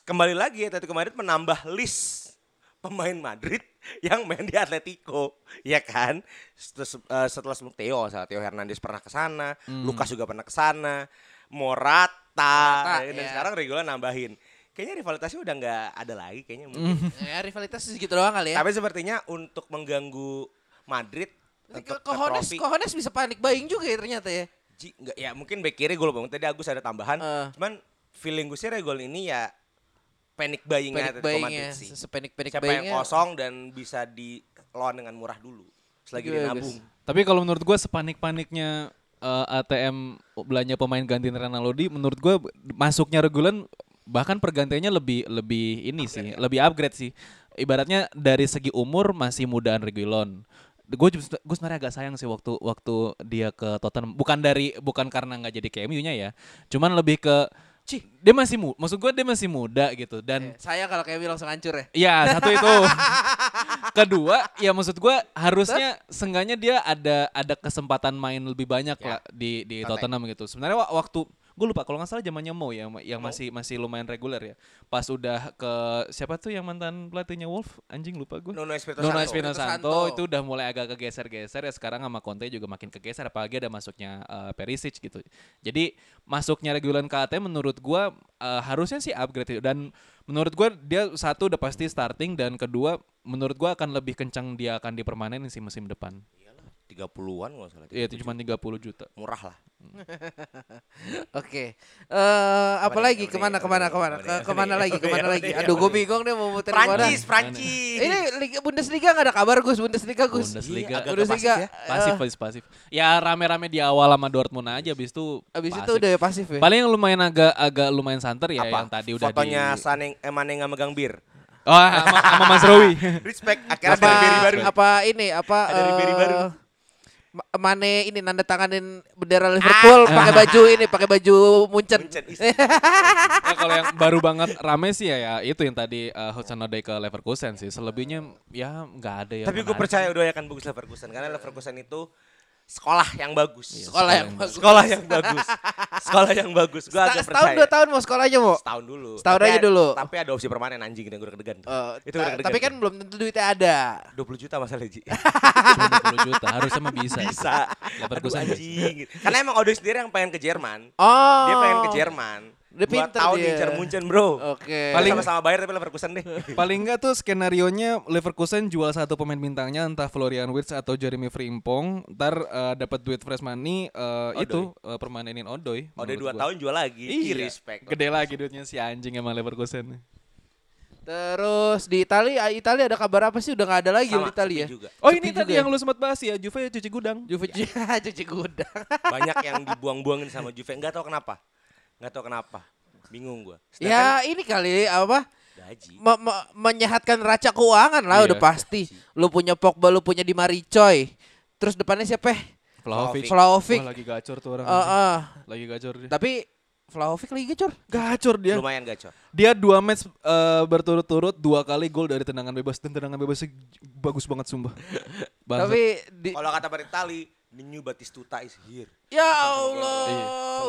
kembali lagi Atletico Madrid menambah list pemain Madrid yang main di Atletico, ya kan? Setelah, eh, setelah sebelum Theo, salah Theo Hernandez pernah ke sana, Hmm. Lucas juga pernah ke sana, Morata, Morata, ya, dan ya. sekarang Reguilon nambahin. Kayaknya rivalitasnya udah nggak ada lagi kayaknya Hmm. mungkin. Ya rivalitas segitu doang kali ya. Tapi sepertinya untuk mengganggu Madrid untuk Kohones, Kohones bisa panik buying juga ya ternyata ya. Ji, enggak ya mungkin back kiri gue lupa tadi Agus ada tambahan Eh. cuman feeling gue sih Regol ini ya panic buying Panik Atletico buyingnya, Madrid sih sepanik-panik siapa yang kosong dan bisa di lawan dengan murah dulu selagi dia Bagus. nabung Tapi kalau menurut gue sepanik-paniknya eh, ATM belanja pemain ganti Renan Lodi, menurut gue masuknya Regulan bahkan pergantiannya lebih lebih ini sih, lebih upgrade sih. Ibaratnya dari segi umur masih mudaan Regulon. Gue gue sebenarnya agak sayang sih waktu waktu dia ke Tottenham. Bukan dari bukan karena nggak jadi ke MU-nya ya. Cuman lebih ke Cih, dia masih muda. Maksud gue dia masih muda gitu dan Saya kalau kayak langsung hancur ya. Iya satu itu. Kedua, ya maksud gua harusnya sengganya dia ada ada kesempatan main lebih banyak Ya. lah di di. Tottenham gitu. Sebenarnya wa- waktu gue lupa kalau nggak salah zamannya Mo ya yang masih masih lumayan reguler ya. Pas udah ke siapa tuh yang mantan pelatihnya Wolf anjing lupa gue. Nuno Espirito Nuno Santo. Espirito Espirito Santo Santo. itu udah mulai agak kegeser-geser ya sekarang sama Conte juga makin kegeser apalagi ada masuknya eh, Perisic gitu. Jadi masuknya Regulan ke ATM menurut gua eh, harusnya sih upgrade dan menurut gua dia satu udah pasti starting dan kedua menurut gua akan lebih kencang dia akan dipermanenin sih musim depan. 30-an kalau nggak salah Iya itu cuma 30 juta. murah lah Oke. Eh apa lagi? Ke mana ke mana ke mana? ke mana lagi? Ke mana lagi? Aduh, gue bingung deh mau muterin mana. Prancis Prancis Ini Liga Bundesliga gak ada kabar Gus Bundesliga Gus. Bundesliga. Agak Bundesliga. pasif ya. Pasif eh, pasif pasif. Ya rame-rame di awal sama Dortmund aja habis itu abis itu udah ya pasif ya. Paling yang lumayan agak agak lumayan santer ya apa yang tadi udah fotonya di Saneng eh, Manenga megang bir Oh, sama, sama Mas Rowi. Respect. Akhirnya apa ada baru. apa ini apa Ada baru. Ma- Mane ini nanda tanganin bendera Liverpool pakai baju ini pakai baju Munchen. Ya, kalau yang baru banget rame sih ya, ya itu yang tadi uh, Hudson Odoi ke Leverkusen sih. Selebihnya ya nggak ada yang Tapi gue percaya udah akan bagus Leverkusen karena Leverkusen itu sekolah yang bagus. Sekolah yang bagus. Sekolah yang bagus. Sekolah yang bagus. Gue Seta- agak setahun percaya. dua tahun mau sekolahnya mau. Setahun dulu. Setahun Tapi aja ada- dulu. Tapi ada opsi permanen anjing yang gue deg-degan. Eh, itu deg-degan. tapi kan belum tentu duitnya ada. 20 juta masalah Ji. Cuma 20 juta, harusnya mah bisa. bisa. Aduh, bisa. anjing. Karena emang Odoi sendiri yang pengen ke Jerman. Oh. Dia pengen ke Jerman. Dia Dua pinter tahun dia. ngincar Munchen bro. Oke. Paling Paling- sama-sama bayar tapi Leverkusen deh. Paling enggak tuh skenario-nya Leverkusen jual satu pemain bintangnya entah Florian Wirtz atau Jeremy Frimpong, ntar eh, dapat duit fresh money eh, Odoi. itu eh, permanenin Odoi. Odoi menurut 2 gua. tahun jual lagi. Ih, Iya, respect. Gede lagi duitnya si anjing emang Leverkusen. Terus di Italia, Italia ada kabar apa sih? Udah nggak ada lagi Sama, di Italia. juga. Oh ini juga tadi ya? yang lu sempat bahas ya, Juve cuci gudang. Juve cuci gudang. Banyak yang dibuang-buangin sama Juve. Enggak tahu kenapa. Enggak tahu kenapa. Bingung gua. ya ini kali apa? gaji. me- me- menyehatkan raca keuangan lah Iya. udah pasti. Lu punya Pogba, lu punya Di Maricoy. Terus depannya siapa? Vlahovic. Vlahovic. Wah, lagi gacor tuh orang. Eh, eh. Lagi gacor dia. Tapi Vlahovic lagi gacor. Gacor dia. Lumayan gacor. Dia dua match eh, berturut-turut dua kali gol dari tendangan bebas dan tendangan bebasnya bagus banget sumpah. Tapi di, Kalau kata Baritali, the new Batistuta is here. ya Allah, Iya,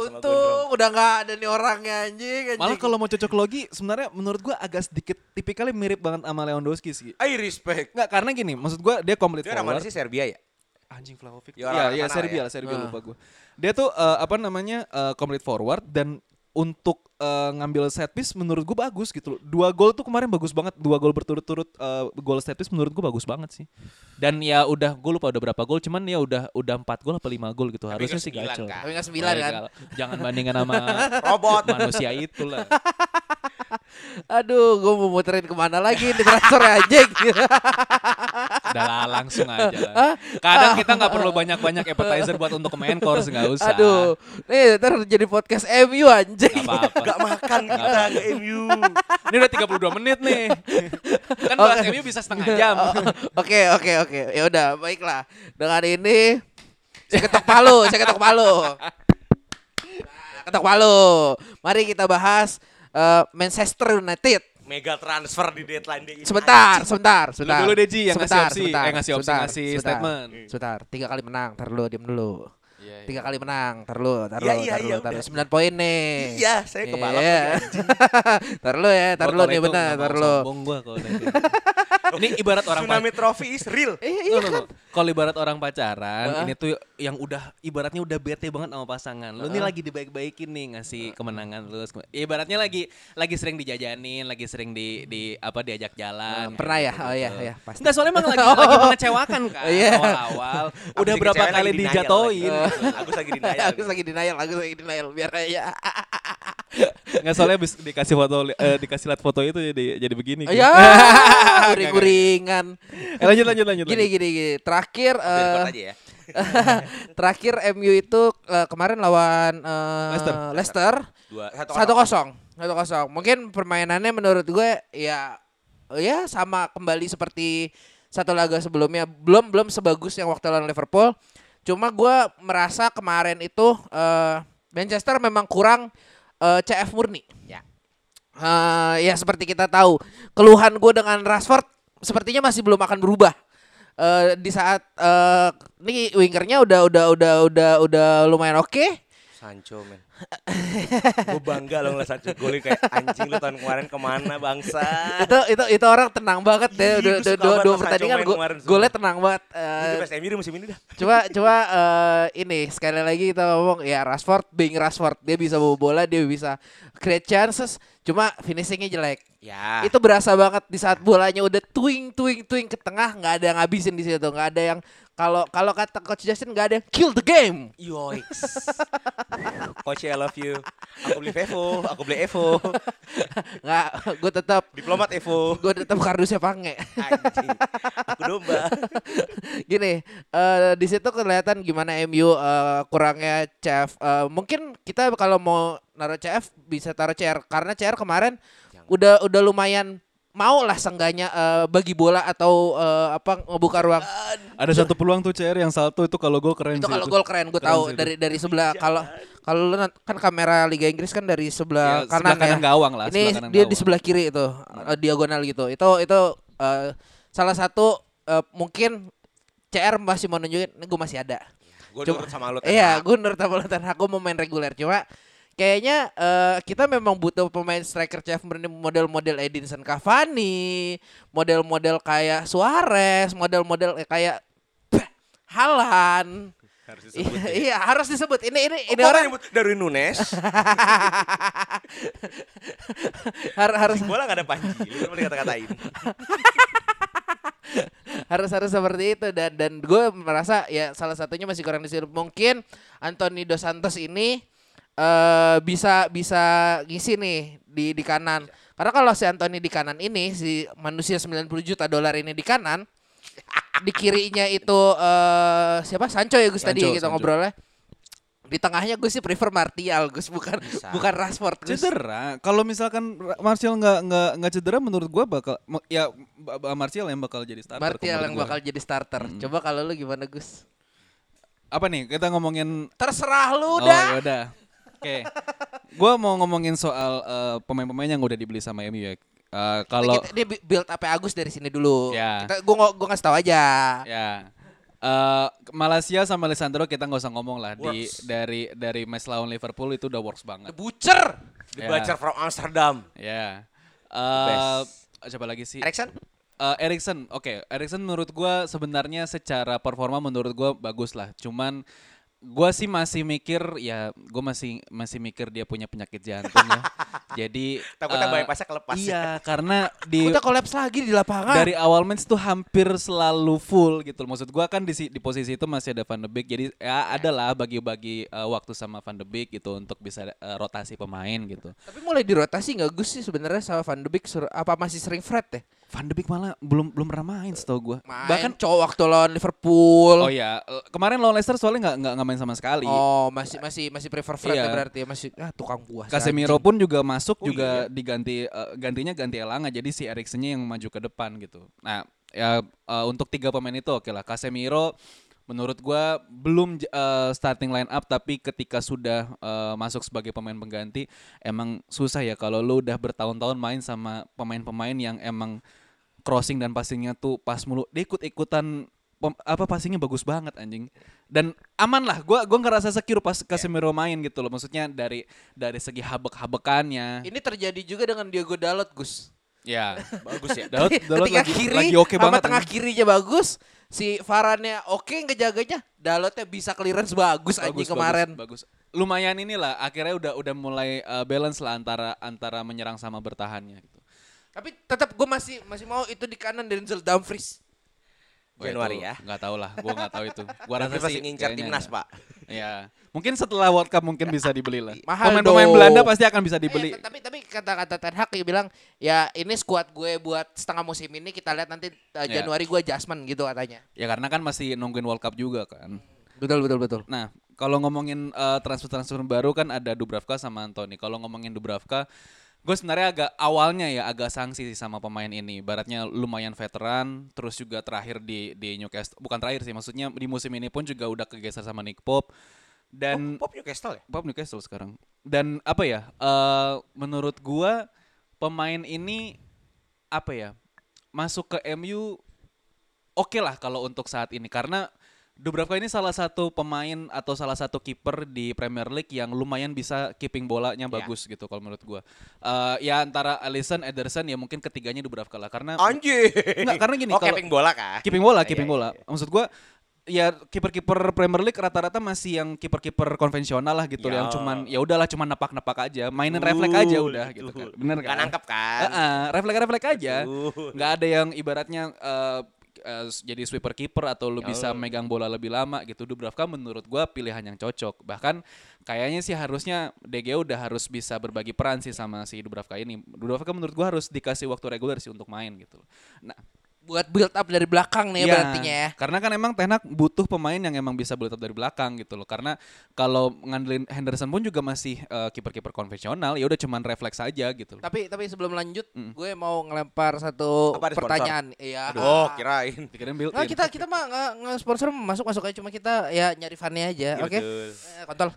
untung udah nggak ada nih orangnya anjing. anjing. Malah kalau mau cocok logi sebenarnya menurut gua agak sedikit tipikalnya mirip banget sama Lewandowski sih. I respect. Enggak karena gini, maksud gua dia complete Dia orang mana forward. sih Serbia ya? Anjing Vlahovic. Ya, Iya, iya mana Serbia ya? lah, Serbia Ah. lupa gua. Dia tuh eh, apa namanya? eh, complete forward dan untuk eh, ngambil set piece menurut gua bagus gitu loh. Dua gol tuh kemarin bagus banget. Dua gol berturut-turut eh, gol set piece menurut gua bagus banget sih. Dan ya udah gue lupa udah berapa gol, cuman ya udah udah 4 gol apa 5 gol gitu. Harusnya sih sembilan, gacor. kan? Tapi nggak sembilan, kan? Baik, Jangan bandingkan sama Robot. manusia itulah. Aduh, gue mau muterin ke mana lagi di transfer anjing. Udah langsung aja lah. Kadang kita nggak perlu banyak-banyak appetizer buat untuk main course nggak usah. Aduh, nih ntar jadi podcast MU anjing. Nggak apa-apa. Gak makan kita ke MU. Ini udah 32 menit nih. kan bahas MU bisa setengah jam. Oke oke oke ya udah baiklah dengan ini saya ketok palu saya ketok palu Nah, ketok palu mari kita bahas eh, Manchester United Mega transfer di deadline day ini. sebentar sebentar sebentar dulu, Deji, yang ngasih Sebentar, opsi. sebentar, Eh, ngasih opsi, sebentar, ngasih sebentar, statement. sebentar tiga kali menang tar dulu diem dulu Iya, tiga kali menang tar dulu tar Iya, dulu iya, tar iya, tar sembilan poin nih Iya, saya kebalap Iya. lagi, anjing. tar dulu ya tar dulu nih benar tar dulu Sombong gua kalau udah gitu. Ini ibarat orang Tsunami Trophy is real. iya No, no, no. Kalau ibarat orang pacaran, ini tuh yang udah ibaratnya udah bete banget sama pasangan. Lu nih lagi dibaik-baikin nih ngasih kemenangan lu. Ya, ibaratnya lagi lagi sering dijajanin, lagi sering di di apa diajak jalan. pernah ya kayak oh iya iya pasti Enggak soalnya emang lagi lagi mengecewakan kan Iya. awal-awal. Udah berapa kali dijatoin. Agus lagi denial. Agus lagi denial, Agus lagi denial biar aja. Enggak soalnya habis dikasih foto eh, dikasih lihat foto itu jadi jadi begini. gitu. Ya, uring-uringan. Eh, lanjut lanjut lanjut. Gini lanjut. gini gini. Terakhir ikut aja ya. terakhir MU itu eh, kemarin lawan eh, Leicester. Leicester satu kosong satu kosong. Mungkin permainannya menurut gue ya ya sama kembali seperti satu laga sebelumnya. Belum belum sebagus yang waktu lawan Liverpool. Cuma gue merasa kemarin itu eh, Manchester memang kurang eh, CF murni. Ya. Eh, ya seperti kita tahu keluhan gue dengan Rashford sepertinya masih belum akan berubah Eh, di saat eh ini wingernya udah udah udah udah udah lumayan oke Sancho men. Gue bangga loh ngeliat Sancho golin kayak anjing lu tahun kemarin ke mana bangsa. itu itu itu orang tenang banget deh Ih, dua, dua, dua, pertandingan gue sumpah. tenang banget Ini Eh, best MU musim ini dah. coba coba eh, ini sekali lagi kita ngomong ya Rashford being Rashford dia bisa bawa bola dia bisa create chances cuma finishingnya jelek Ya. itu berasa banget di saat bolanya udah twing twing twing ke tengah nggak ada yang ngabisin di situ nggak ada yang kalau kalau kata coach Justin nggak ada yang kill the game Yoiks. Coach I love you. Aku beli Evo, aku beli Evo. nggak gue tetap Diplomat Evo. gue tetap kardusnya pange Anjing. Aku domba. gini eh di situ kelihatan gimana MU eh, kurangnya CF Eh, mungkin kita kalau mau naruh CF bisa taruh CR karena CR kemarin udah udah lumayan mau lah sengganya eh, bagi bola atau eh, apa ngebuka ruang. Ada satu peluang tuh CR yang salto itu kalau gol keren itu kalau gol keren gue tahu dari dari sebelah kalau kalau lu kan kamera Liga Inggris kan dari sebelah Ya, kanan sebelah kanan ya. gawang lah, Ini sebelah kanan dia di gawang. sebelah kiri itu eh, diagonal gitu. Itu itu eh, salah satu eh, mungkin CR masih mau nunjukin gue masih ada. Gue Cuma- nurut sama lu. Iya, gue nurut sama lu gua mau main reguler. Cuma kayaknya eh, kita memang butuh pemain striker chef model-model Edinson Cavani, model-model kayak Suarez, model-model kayak Halan. Harus Iya, disebut ya. iya, harus disebut. Ini ini Oh, ini orang nyebut Darwin Nunes. har- harus Bola gak ada panji. Lu kata-katain. harus harus seperti itu dan dan gue merasa ya salah satunya masih kurang disirup mungkin Anthony dos Santos ini eh bisa bisa ngisi nih di di kanan karena kalau si Anthony di kanan ini si manusia 90 juta dolar ini di kanan di kirinya itu eh siapa Sancho ya Gus tadi Sancho, kita Sancho. ngobrolnya di tengahnya gue sih prefer Martial Gus bukan Bisa. bukan Rashford Gus Cedera. Kalau misalkan Martial nggak nggak nggak cedera, menurut gua bakal ya Martial yang bakal jadi starter. Martial yang gua. bakal jadi starter coba kalau lu gimana Gus Apa nih? Kita ngomongin. terserah lu Oh dah ya udah. Oke. Gua mau ngomongin soal eh, pemain-pemain yang udah dibeli sama MU ya. Eh, kalau kita, dia build apa Agus dari sini dulu. Ya. Kita gua gua ngasih tahu aja. ya eh Malaysia sama Alessandro kita nggak usah ngomong lah di Works. dari dari match lawan Liverpool itu udah works The banget. Butcher. The Ya. Butcher from Amsterdam. Ya. Eh Best. coba lagi sih. Erikson? Eh, Erikson, oke. Erikson menurut gua sebenarnya secara performa menurut gua bagus lah. Cuman gua sih masih mikir ya gua masih masih mikir dia punya penyakit jantung ya. Jadi Takutnya eh, bypassnya kelepas. Iya, karena di Udah kolaps lagi di lapangan. dari awal match tuh hampir selalu full gitu. Maksud gua kan di si- di posisi itu masih ada Van de Beek. Jadi ya ada lah bagi-bagi eh, waktu sama Van de Beek gitu untuk bisa eh, rotasi pemain gitu. Tapi mulai dirotasi nggak Gus sih sebenarnya sama Van de Beek sur- apa masih sering Fred ya? Van de Beek malah belum belum pernah main setahu gua. Main Bahkan cowok waktu lawan Liverpool. Oh ya, kemarin lawan Leicester soalnya nggak nggak main sama sekali. Oh, masih masih masih prefer Fred Iya. ya berarti ya masih ah tukang buah. Casemiro pun juga masuk Oh, juga diganti eh, gantinya ganti Elanga jadi si Eriksennya yang maju ke depan gitu. Nah, ya eh, untuk tiga pemain itu oke lah. Casemiro menurut gua belum eh, starting line up tapi ketika sudah eh, masuk sebagai pemain pengganti emang susah ya kalau lu udah bertahun-tahun main sama pemain-pemain yang emang crossing dan passingnya tuh pas mulu. Dia ikut-ikutan pem- apa passingnya bagus banget anjing dan aman lah gua gua ngerasa secure pas Casemiro main gitu loh maksudnya dari dari segi habek-habekannya Ini terjadi juga dengan Diego Dalot Gus. ya Bagus ya. Dalot, Dalot Ketika lagi, kiri lagi oke sama banget tengah anjing. kirinya bagus, si Varane oke ngejaganya, Dalotnya bisa clearance bagus, anjing kemarin. bagus, bagus. lumayan inilah akhirnya udah udah mulai uh, balance lah antara antara menyerang sama bertahannya gitu Tapi tetap gue masih masih mau itu di kanan Denzel Dumfries. Wah, Januari itu ya. nggak tahu lah gua nggak tahu itu gua rasa sih ngincar timnas, nggak. Pak. ya mungkin setelah World Cup mungkin bisa dibeli lah pemain-pemain. Belanda pasti akan bisa dibeli Eh, tapi tapi kata-kata Ten Hag dia bilang ya ini skuad gue buat setengah musim ini kita lihat nanti uh, Ya. Januari gue adjustment gitu katanya. ya karena kan masih nungguin World Cup juga kan Betul betul betul. Nah, kalau ngomongin eh, transfer-transfer baru kan ada Dubravka sama Anthony. Kalau ngomongin Dubravka, gue sebenarnya agak awalnya ya agak sanksi sih sama pemain ini. Baratnya lumayan veteran, terus juga terakhir di di Newcastle. Bukan terakhir sih, maksudnya di musim ini pun juga udah kegeser sama Nick Pope. Dan Pop Newcastle ya? Pop Newcastle sekarang. Dan apa ya? eh menurut gua pemain ini apa ya? Masuk ke MU oke lah kalau untuk saat ini karena Dubravka ini salah satu pemain atau salah satu kiper di Premier League yang lumayan bisa keeping bolanya bagus gitu kalau menurut gua. Eh ya antara Alisson, Ederson ya mungkin ketiganya Dubravka lah karena Anjing. Enggak, karena gini, Oh, kalau- capping bola kah? keeping bola, Iya, keeping iya, bola. iya. Maksud gua ya kiper-kiper Premier League rata-rata masih yang kiper-kiper konvensional lah gitu Ya. yang cuman ya udahlah cuman napak-napak aja, mainin refleks aja Betul, udah gitu betul. kan. Bener kan? nangkep kan? Heeh, refleks-refleks aja. Betul. Nggak ada yang ibaratnya eh, eh, jadi sweeper kiper atau lu Ya. bisa megang bola lebih lama gitu. Dubravka menurut gua pilihan yang cocok. Bahkan kayaknya sih harusnya DG udah harus bisa berbagi peran sih sama si Dubravka ini. Dubravka menurut gua harus dikasih waktu reguler sih untuk main gitu. Nah, buat build up dari belakang nih Iya, berartinya ya. Karena kan emang Ten Hag butuh pemain yang emang bisa build up dari belakang gitu loh. Karena kalau ngandelin Henderson pun juga masih eh, kiper-kiper konvensional, ya udah cuman refleks aja gitu loh. Tapi tapi sebelum lanjut, Mm. gue mau ngelempar satu Apa pertanyaan. Iya. Oh, kirain. Pikirin build Nah, kita kita mah nggak nggak sponsor masuk masuk aja cuma kita ya nyari funnya aja, Iya, oke? betul. Eh, Kontol.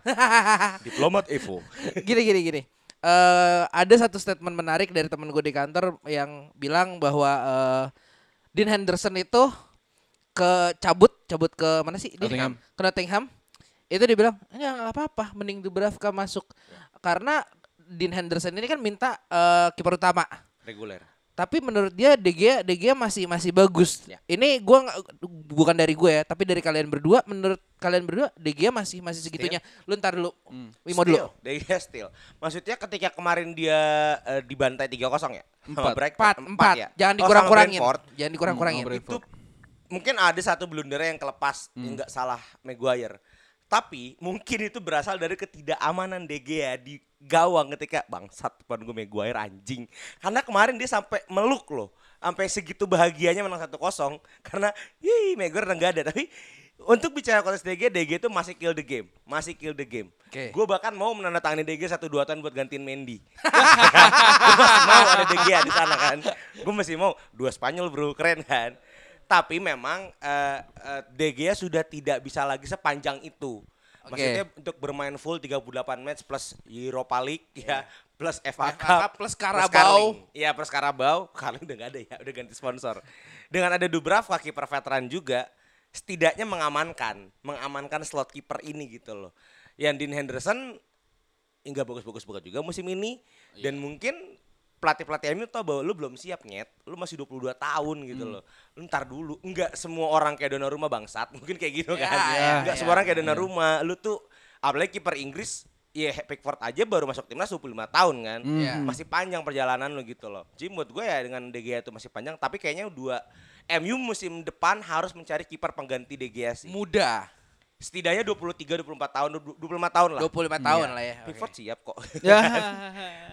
Diplomat Evo. gini gini gini. Eh ada satu statement menarik dari temen gue di kantor yang bilang bahwa eh Dean Henderson itu ke cabut cabut ke mana sih? Nottingham. Ke Nottingham. Itu dia bilang, "Enggak, enggak apa-apa, mending Dubravka masuk." Karena Dean Henderson ini kan minta eh, kiper utama. Reguler. Tapi menurut dia De Gea, De Gea masih masih bagus. Ya. Ini gua nggak- bukan dari gue ya, tapi dari kalian berdua. Menurut kalian berdua, De Gea masih masih segitunya. Lu ntar dulu, Wimo dulu. Still, De Gea still. Maksudnya ketika kemarin dia eh, dibantai 3-0 ya? Empat. Brighton. Empat, empat. ya? Jangan Oh, dikurang-kurangin. Brentford. Jangan dikurang-kurangin. Hmm, Itu mungkin ada satu blunder yang kelepas, Hmm. yang nggak salah Maguire. Tapi mungkin itu berasal dari ketidakamanan De Gea di gawang ketika bangsat depan gue Maguire anjing. Karena kemarin dia sampai meluk loh. Sampai segitu bahagianya menang 1-0 karena yih Maguire udah nggak ada tapi untuk bicara konteks Gea, De Gea itu masih kill the game, masih kill the game. Oke. Gue bahkan mau menandatangani Gea satu dua tahun buat gantiin Mendy. gue masih mau ada Gea di sana kan. Gue masih mau dua Spanyol bro, keren kan. Tapi memang eh, eh, De Gea sudah tidak bisa lagi sepanjang itu. Oke. Maksudnya untuk bermain full 38 match plus Europa League ya, plus FA FA Cup, plus Carabao. Carling. Iya, plus Carabao. Carling udah gak ada ya, udah ganti sponsor. Dengan ada Dubravka kiper veteran juga, setidaknya mengamankan, mengamankan slot kiper ini gitu loh. Yang Dean Henderson enggak bagus-bagus banget juga musim ini dan mungkin pelatih-pelatih MU tau bahwa lu belum siap nyet, lu masih 22 tahun gitu loh. Lu ntar dulu, enggak semua orang kayak Donnarumma bangsat, mungkin kayak gitu Ya, kan. ya, enggak ya, semua orang kayak Donnarumma, lu tuh apalagi kiper Inggris ya Pickford aja baru masuk timnas 25 tahun kan. Iya. Masih panjang perjalanan lu gitu loh. Jadi menurut gue ya dengan De Gea itu masih panjang, tapi kayaknya dua MU musim depan harus mencari kiper pengganti De Gea sih. Muda. Setidaknya 23 24 tahun, 25 tahun lah. 25 tahun lah ya. Oke. siap kok. Ya.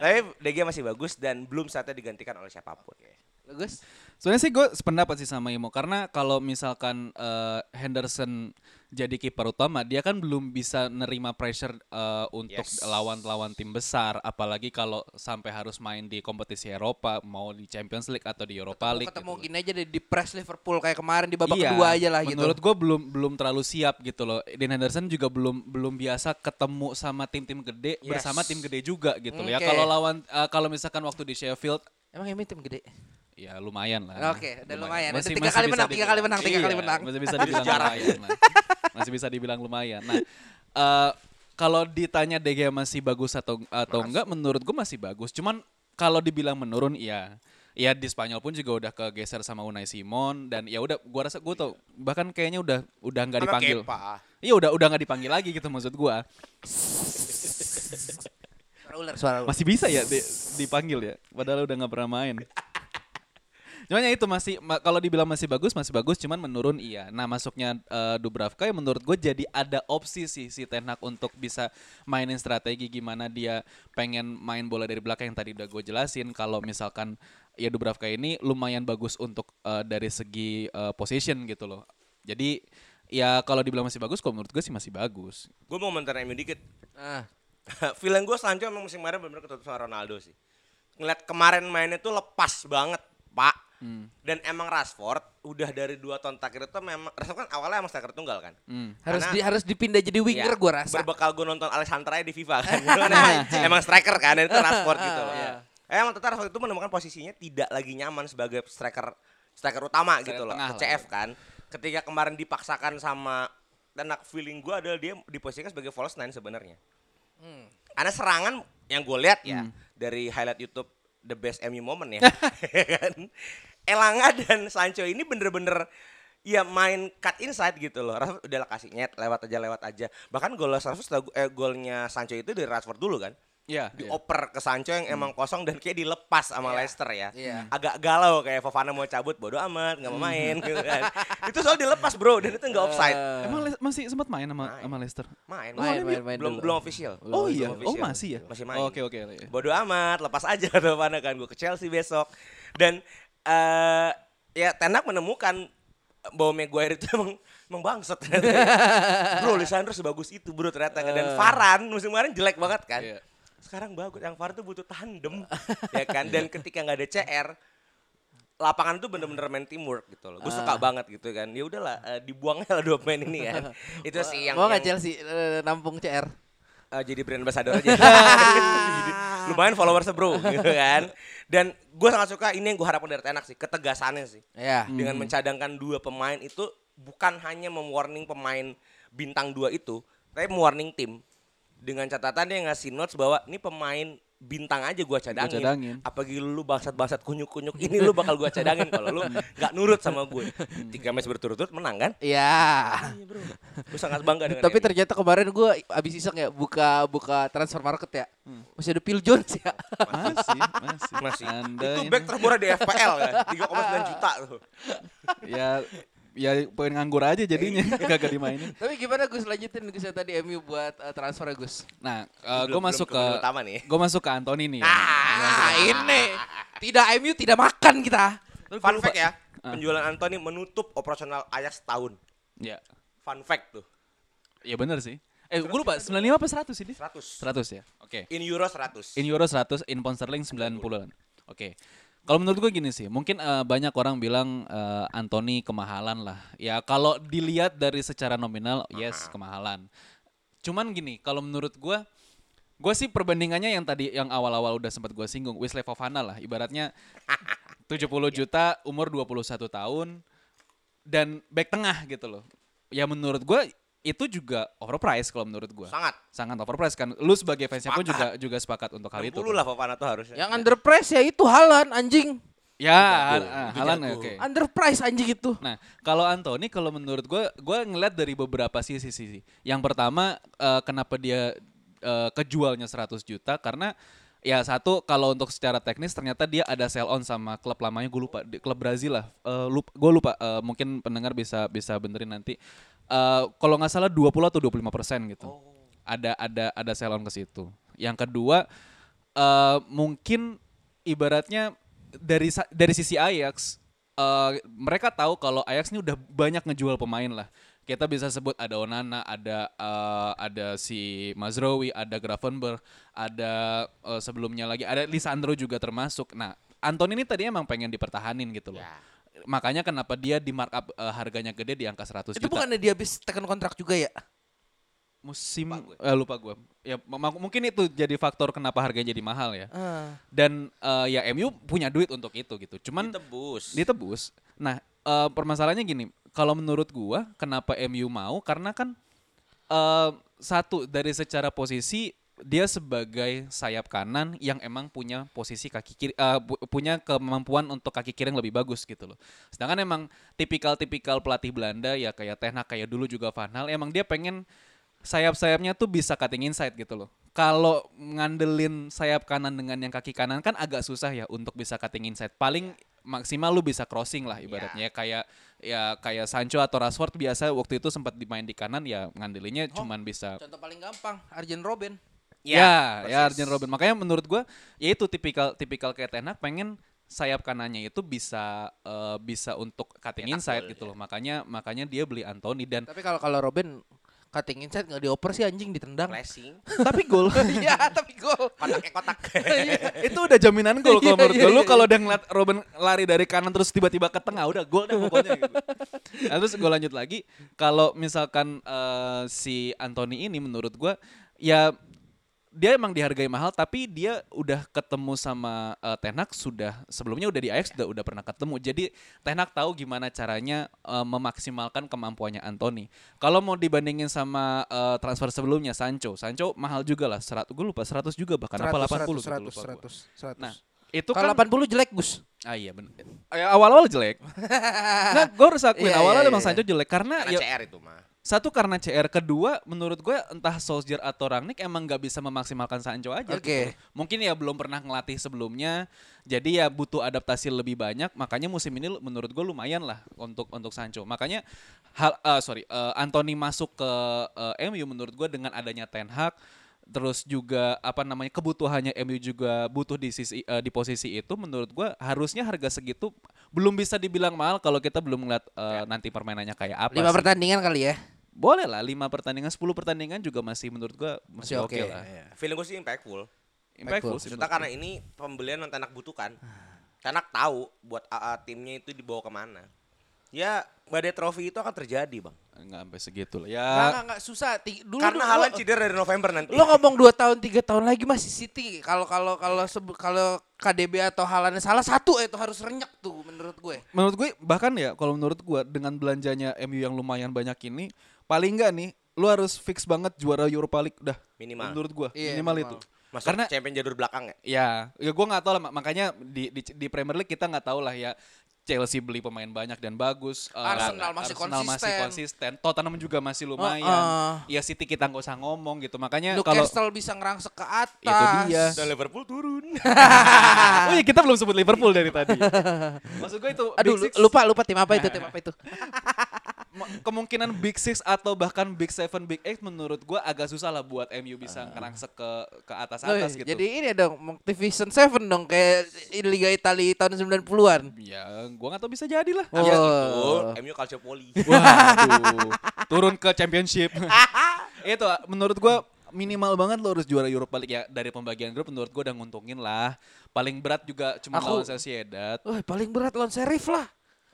Tapi Gea masih bagus dan belum saatnya digantikan oleh siapa pun. Bagus. Sebenarnya sih gue sependapat sih sama Imo karena kalau misalkan eh, Henderson jadi kiper utama, dia kan belum bisa nerima pressure eh, untuk Yes. lawan-lawan tim besar, apalagi kalau sampai harus main di kompetisi Eropa, mau di Champions League atau di Europa Ketemu, League. ketemu gitu. gini aja deh di press Liverpool kayak kemarin di babak Iya, kedua aja lah gitu. Menurut gue belum belum terlalu siap gitu loh. Dean Henderson juga belum belum biasa ketemu sama tim-tim gede Yes. bersama tim gede juga gitu loh. Ya kalau lawan eh, kalau misalkan waktu di Sheffield Emang ini tim gede. Ya lumayan lah. Oke, udah lumayan. Masih- Udah tiga masih kali bisa menang, tiga dibilang- kali menang, tiga kali Iya, menang. Masih bisa dibilang lumayan lah. Masih bisa dibilang lumayan. Nah, eh, kalau ditanya Gea masih bagus atau atau enggak menurut gue masih bagus. Cuman kalau dibilang menurun iya. Ya di Spanyol pun juga udah kegeser sama Unai Simon dan ya udah gua rasa gue tau bahkan kayaknya udah udah nggak dipanggil. Iya udah udah nggak dipanggil lagi gitu maksud gua. Suara ular, suara ular. Masih bisa ya di- dipanggil ya padahal udah nggak pernah main. Cuman ya itu masih ma- kalau dibilang masih bagus masih bagus cuman menurun iya. Nah masuknya eh, Dubravka ya menurut gue jadi ada opsi sih si Ten Hag untuk bisa mainin strategi gimana dia pengen main bola dari belakang yang tadi udah gue jelasin. Kalau misalkan ya Dubravka ini lumayan bagus untuk eh, dari segi eh, position gitu loh. Jadi ya kalau dibilang masih bagus kalau menurut gue sih masih bagus. Gue mau mentor MU dikit. Ah, Feeling gue Sancho emang musim kemarin benar-benar ketutup sama Ronaldo sih. Ngeliat kemarin mainnya tuh lepas banget, Pak. Hmm. Dan emang Rashford udah dari dua tahun terakhir itu memang Rashford kan awalnya emang striker tunggal kan. Hmm. harus Karena- di, harus dipindah jadi winger Iya, gua rasa. Berbekal gue nonton Alessandra di FIFA kan. emang, emang striker kan, dan itu Rashford gitu loh. Iya. Eh, Emang tetap Rashford itu menemukan posisinya tidak lagi nyaman sebagai striker striker utama gitu loh. Ke lah. CF kan. Ketika kemarin dipaksakan sama dan feeling gue adalah dia diposisikan sebagai false nine sebenarnya. Hmm. Karena serangan yang gue lihat ya Hmm. dari highlight YouTube the best MU moment ya. kan? Elanga dan Sancho ini bener-bener ya main cut inside gitu loh. Rashford udah kasih nyet lewat aja lewat aja. Bahkan gol Rashford eh, golnya Sancho itu dari Rashford dulu kan. Iya. Dioper ke Sancho yang emang kosong dan kayak dilepas sama Iya, Leicester ya. iya. Agak galau kayak Fofana mau cabut bodo amat nggak mau main gitu kan. itu soal dilepas bro dan itu nggak offside. Emang Le- masih sempat main sama Main. sama Leicester? Main, Main, main, main, main belum dulu. belum official. Oh Belum iya, oh official. masih ya? Masih main. Oke oke. iya. Bodoh amat, lepas aja tuh mana kan gue ke Chelsea besok. Dan eh ya Tenak menemukan bahwa Maguire itu emang emang bangsat ternyata. ya. bro, Lisandro sebagus itu bro ternyata dan Varane musim kemarin jelek banget kan. Iya. Sekarang bagus, yang Varane tuh butuh tandem ya kan dan ketika nggak ada CR lapangan itu bener-bener main teamwork gitu loh. Gue suka banget gitu kan. Ya udahlah, eh, dibuangnya lah dua pemain ini kan. itu sih yang, Mau nggak Chelsea eh, nampung CR? eh, jadi brand ambassador aja. Lumayan followersnya bro, gitu kan. Dan gue sangat suka ini yang gue harapkan dari Tenak sih, ketegasannya sih. Ya. Dengan mencadangkan dua pemain itu bukan hanya mewarning pemain bintang dua itu, tapi mewarning tim. Dengan catatan dia ngasih notes bahwa ini pemain bintang aja gua cadangin. cadangin. Apalagi lu bangsat-bangsat kunyuk-kunyuk ini lu bakal gua cadangin kalau lu nggak nurut sama gue. Tiga match berturut-turut menang kan? Iya. Gue sangat bangga dengan Tapi ternyata kemarin gue abis iseng ya buka buka transfer market ya. Masih ada Phil Jones ya. Masih, masih. Masih. Anda itu back termurah di FPL kan, 3,9 juta tuh. ya ya pengen nganggur aja jadinya kagak dimainin. Tapi gimana Gus lanjutin Gus ya tadi MU buat eh, transfer Gus. Nah, Belum- gue belum masuk ke utama nih. gue masuk ke Anthony nih. Ah, ini tidak MU tidak makan kita. Fun fact ya, penjualan Anthony menutup operasional Ajax setahun. Ya, Fun fact tuh, ya bener sih. Eh, gue lupa 95 apa 100 ini? 100. 100 ya. Oke. In Euro 100. In euro 100, in pound sterling 90-an. Oke. Kalau menurut gue gini sih, mungkin eh, banyak orang bilang eh, Anthony kemahalan lah. Ya kalau dilihat dari secara nominal, yes kemahalan. Cuman gini, kalau menurut gue, gue sih perbandingannya yang tadi yang awal-awal udah sempat gue singgung, Wesley Fofana lah. Ibaratnya 70 juta, umur 21 tahun, dan back tengah gitu loh. Ya menurut gue itu juga overpriced kalau menurut gue. Sangat. Sangat overpriced kan. Lu sebagai fansnya pun juga juga sepakat untuk hal itu. 60 lah Fofana tuh harusnya. Yang underprice ya itu Halan anjing. Ya, Halan oke. Underprice anjing itu. Nah, kalau Anthony kalau menurut gue, gue ngeliat dari beberapa sisi sih. Yang pertama, eh, kenapa dia eh, kejualnya 100 juta karena ya satu kalau untuk secara teknis ternyata dia ada sell on sama klub lamanya gue lupa di klub Brazil lah Eh, lupa, gue lupa eh, mungkin pendengar bisa bisa benerin nanti Eh, kalau nggak salah 20 atau 25 persen gitu ada ada ada sell on ke situ yang kedua eh, mungkin ibaratnya dari dari sisi Ajax eh, mereka tahu kalau Ajax ini udah banyak ngejual pemain lah. Kita bisa sebut ada Onana, ada eh, ada si Mazraoui, ada Gravenberg, ada eh, sebelumnya lagi ada Lisandro juga termasuk. Nah, Anton ini tadi emang pengen dipertahanin gitu loh. Makanya kenapa dia di markup eh, harganya gede di angka 100 Itu juta. bukannya dia habis tekan kontrak juga ya? musim eh, lupa gue. Ya mungkin itu jadi faktor kenapa harganya jadi mahal ya. Ah. Dan eh, ya MU punya duit untuk itu gitu. Cuman Ditebus. ditebus. Nah, eh, permasalahannya gini, kalau menurut gua kenapa MU mau karena kan eh, satu dari secara posisi dia sebagai sayap kanan yang emang punya posisi kaki kiri pu- punya kemampuan untuk kaki kiri yang lebih bagus gitu loh. Sedangkan emang tipikal-tipikal pelatih Belanda ya kayak Ten Hag kayak dulu juga Van Gaal emang dia pengen sayap-sayapnya tuh bisa cutting inside gitu loh. Kalau ngandelin sayap kanan dengan yang kaki kanan kan agak susah ya untuk bisa cutting inside. Paling maksimal lu bisa crossing lah ibaratnya kayak ya kayak Sancho atau Rashford biasa waktu itu sempat dimain di kanan ya ngandelinnya cuman bisa Contoh paling gampang, Arjen Robben. Ya ya, persis. Arjen Robben. Makanya menurut gua ya itu tipikal tipikal kayak Ten Hag pengen sayap kanannya itu bisa eh, bisa untuk cutting inside gitu loh. Makanya makanya dia beli Anthony dan Tapi kalau kalau Robben cutting inside nggak dioper sih anjing ditendang. Flashing. tapi gol Iya, tapi gol. Kotaknya kotak. itu udah jaminan gol kalau Iya, menurut iya, gue. Lu iya, kalau udah ngeliat Robin lari dari kanan terus tiba-tiba ke tengah udah gol deh pokoknya gitu. Nah, terus gue lanjut lagi kalau misalkan eh, si Anthony ini menurut gue ya dia emang dihargai mahal tapi dia udah ketemu sama eh, Ten Hag sudah sebelumnya udah di Ajax udah udah pernah ketemu. Jadi Ten Hag tahu gimana caranya eh, memaksimalkan kemampuannya Anthony. Kalau mau dibandingin sama eh, transfer sebelumnya Sancho, Sancho mahal juga lah. Serat, gue lupa 100 juga bahkan apa 80 gitu, lupa gua. 100, 100. Nah, itu kalau kan 80 jelek, Gus. Ah iya benar. Awal-awal jelek. nah, gue harus akuin Iya, iya, emang iya. Sancho jelek karena Karena ya, CR itu mah. Satu karena CR, kedua menurut gue entah Solskjaer atau Rangnick emang nggak bisa memaksimalkan Sancho aja. Oke. gitu. Mungkin ya belum pernah ngelatih sebelumnya, jadi ya butuh adaptasi lebih banyak. Makanya musim ini menurut gue lumayan lah untuk untuk Sancho. Makanya hal eh, sorry eh, Anthony masuk ke eh, MU menurut gue dengan adanya Ten Hag terus juga apa namanya kebutuhannya MU juga butuh di sisi eh, di posisi itu menurut gua harusnya harga segitu belum bisa dibilang mahal kalau kita belum ngeliat eh, nanti permainannya kayak apa Lima sih. pertandingan kali ya. boleh lah lima pertandingan 10 pertandingan juga masih menurut gua masih, Masih oke oke. lah Iya. Feeling gue sih impactful. impactful menurut karena ini pembelian yang Tenak butuhkan. Tenak tahu buat AA timnya itu dibawa ke mana. Ya badai trofi itu akan terjadi bang. gua. nggak sampai segitu lah Nggak, ya nggak, nggak, susah. Ti- Dulu, Karena Haaland cedera dari November nanti. Lo ngomong 2 tahun 3 tahun lagi masih City. Kalau kalau kalau kalau KDB atau Haaland salah satu itu harus renyak tuh menurut gue. menurut gue bahkan ya kalau menurut gua dengan belanjanya MU yang lumayan banyak ini paling nggak nih lu harus fix banget juara Europa League udah Minimal. menurut gua Iya, minimal, minimal. itu Masuk Karena champion jalur belakang ya. ya ya gua nggak tahu lah mak- makanya di, di di Premier League kita nggak tahu lah ya Chelsea beli pemain banyak dan bagus Eh, Arsenal masih Arsenal masih konsisten. konsisten Tottenham juga masih lumayan Heeh. ya City kita nggak usah ngomong gitu makanya kalau Newcastle bisa ngerangsek ke atas. Itu dia. Dan Liverpool turun. oh ya kita belum sebut Liverpool dari tadi maksud gue itu Aduh, Big Six- lupa lupa tim apa itu tim apa itu. Kemungkinan Big Six atau bahkan Big Seven, Big Eight menurut gua agak susah lah buat MU bisa ngerangsek ke ke atas Loh, atas gitu. Jadi ini dong Division 7 dong kayak di Liga Italia tahun 90-an. ya gua nggak tahu bisa jadi lah. Oh. Ya, Oh, MU Calciopoli. waduh, turun ke Championship. itu menurut gua minimal banget lo harus juara Europa League ya dari pembagian grup menurut gua udah nguntungin lah. Paling berat juga cuma Aku- lawan Sociedad. Wah, paling berat lawan Sheriff lah.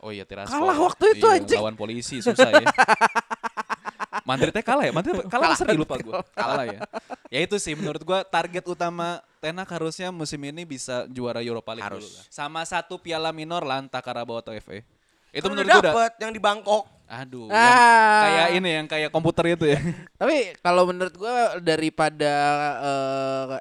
Oh iya Tiraspol. Kalah waktu itu, Iya, anjing. Lawan polisi susah ya. Madridnya kalah ya? Madrid kalah apa seri lupa gue. Kalah ya. Ya itu sih menurut gua target utama Tenak harusnya musim ini bisa juara Europa League Harus. dulu lah. Sama satu piala minor lah entah Carabao atau FA. Itu Kan menurut gua udah yang di Bangkok. aduh Ah. yang kayak ini yang kayak komputer itu ya. Tapi kalau menurut gua daripada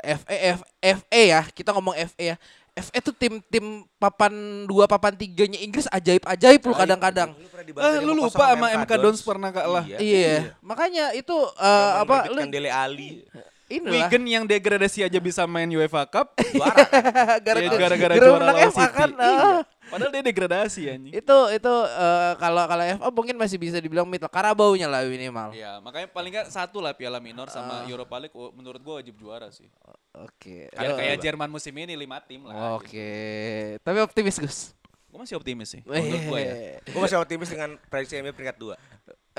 eh, FA F- FA ya, kita ngomong FA ya. FA tuh tim-tim papan 2 papan 3-nya Inggris ajaib-ajaib lu kadang-kadang. Lu Eh, lu 5-0 lupa sama MK Dons pernah kalah. Iya. Iya. Makanya itu eh, apa lu Menerbitkan Dele Ali. inilah Wigan yang degradasi aja bisa main UEFA Cup. Juara. gara-gara Ya, gara-gara gara juara lawan FA City. kan. Iya. Ah. Padahal dia degradasi anjing. Itu itu eh, kalau kalau FA mungkin masih bisa dibilang middle Karabau-nya lah minimal. Iya, makanya paling nggak satu lah Piala Minor sama Europa League oh, menurut gua wajib juara sih. Oke. Kayak Eh, kayak Jerman musim ini lima tim lah. Oke. Tapi optimis Gus. Gue masih optimis sih. Menurut gua ya. Gue masih optimis dengan prediksi MU peringkat 2.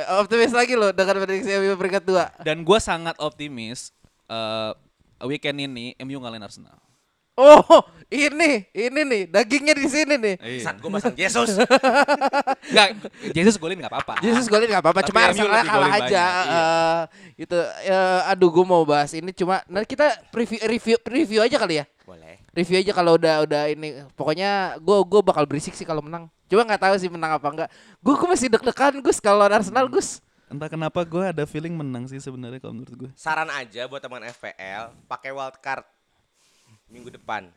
eh, optimis lagi loh dengan prediksi MU peringkat 2. Dan gua sangat optimis eh weekend ini MU ngalahin Arsenal. Oh, ini, ini nih, dagingnya di sini nih. Iya. Saat gue masang Yesus. Enggak, Jesus golin nggak apa-apa. Yesus golin gak apa-apa, cuma Arsenal kalah aja. banyak, iya. eh, itu, eh, aduh, gue mau bahas ini cuma, nanti kita review, review, review aja kali ya. Boleh. Review aja kalau udah udah ini. Pokoknya gue gue bakal berisik sih kalau menang. Cuma nggak tahu sih menang apa enggak. Gue gue masih deg-degan Gus kalau Arsenal Gus. Entah kenapa gua ada feeling menang sih sebenarnya kalau menurut gue. Saran aja buat teman FPL, pakai wild card minggu depan.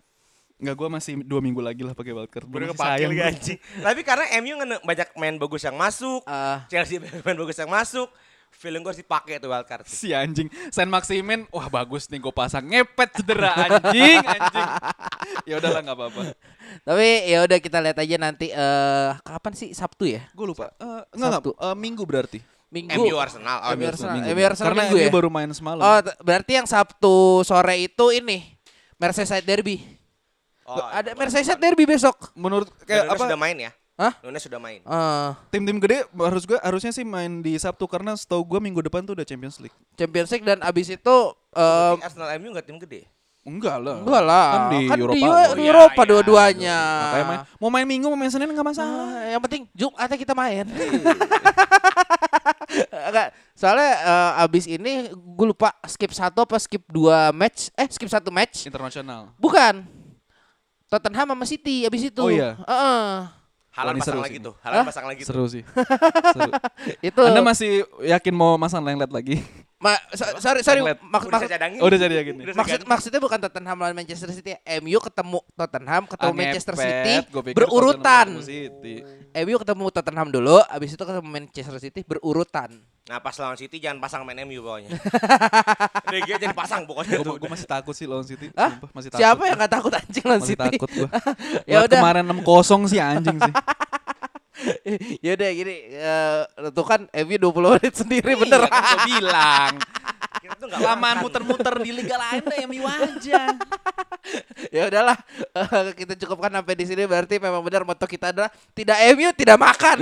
Enggak, gua masih dua minggu lagi lah pakai wildcard. Gua Udah bro. anjing. Tapi karena MU ngene- banyak main bagus yang masuk, Ah. Chelsea banyak main bagus yang masuk, feeling gue harus dipakai tuh wild card. Si anjing Saint Maximin Wah bagus nih gue pasang Ngepet cedera anjing Anjing Ya udahlah nggak apa-apa Tapi ya udah kita lihat aja nanti eh kapan sih Sabtu ya? Gue lupa Eh, Enggak Sabtu. enggak Eh, Minggu berarti Minggu. MU Arsenal. Oh, MU MU Arsenal. Minggu. MU Arsenal Karena minggu MU ya? baru main semalam Oh, berarti yang Sabtu sore itu ini Merseyside Derby. Oh, Ada Merseyside Derby besok. Menurut Kayak apa sudah main ya? Hah? Nunes sudah main. Eh, Tim-tim gede harus gue harusnya sih main di Sabtu karena setahu gue minggu depan tuh udah Champions League. Champions League dan abis itu eh Tapi Arsenal MU enggak tim gede. Enggak lah. enggak lah. Kan di Europa. di, League. di iya, Eropa iya. dua-duanya. Makanya main, mau main minggu mau main senin nggak masalah. Ah, yang penting Jumatnya kita main. Enggak, soalnya eh, abis ini gue lupa skip satu apa skip dua match. Eh skip satu match. Internasional. Bukan. Tottenham sama City abis itu. Oh iya. Heeh. Halan ini pasang seru lagi sih. tuh. Halan pasang lagi tuh. Seru sih. Seru. Itu. Anda masih yakin mau masang lenglet lagi? Ma- so- sorry sorry mak- Udah cadangin. Udah jadi saya maksud maksudnya bukan Tottenham lawan Manchester City, MU ketemu Tottenham ketemu Ah, Manchester. City Gua berurutan. Tottenham City. MU ketemu Tottenham dulu, abis itu ketemu Manchester City berurutan. Nah pas lawan City jangan pasang main MU pokoknya. DG jangan pasang pokoknya. Gue masih takut sih lawan City. Hah? Sumpah, masih takut. Siapa yang gak takut anjing lawan Masih City? takut gue. Ya udah. kemarin 6-0 sih anjing sih. ya udah gini, eh, tuh kan MU 20 menit sendiri bener. Iya, kan gua bilang. Kita tuh nggak Lamaan makan. muter-muter di liga lain deh MU aja. ya udahlah, eh, kita cukupkan sampai di sini berarti memang benar moto kita adalah tidak MU tidak makan.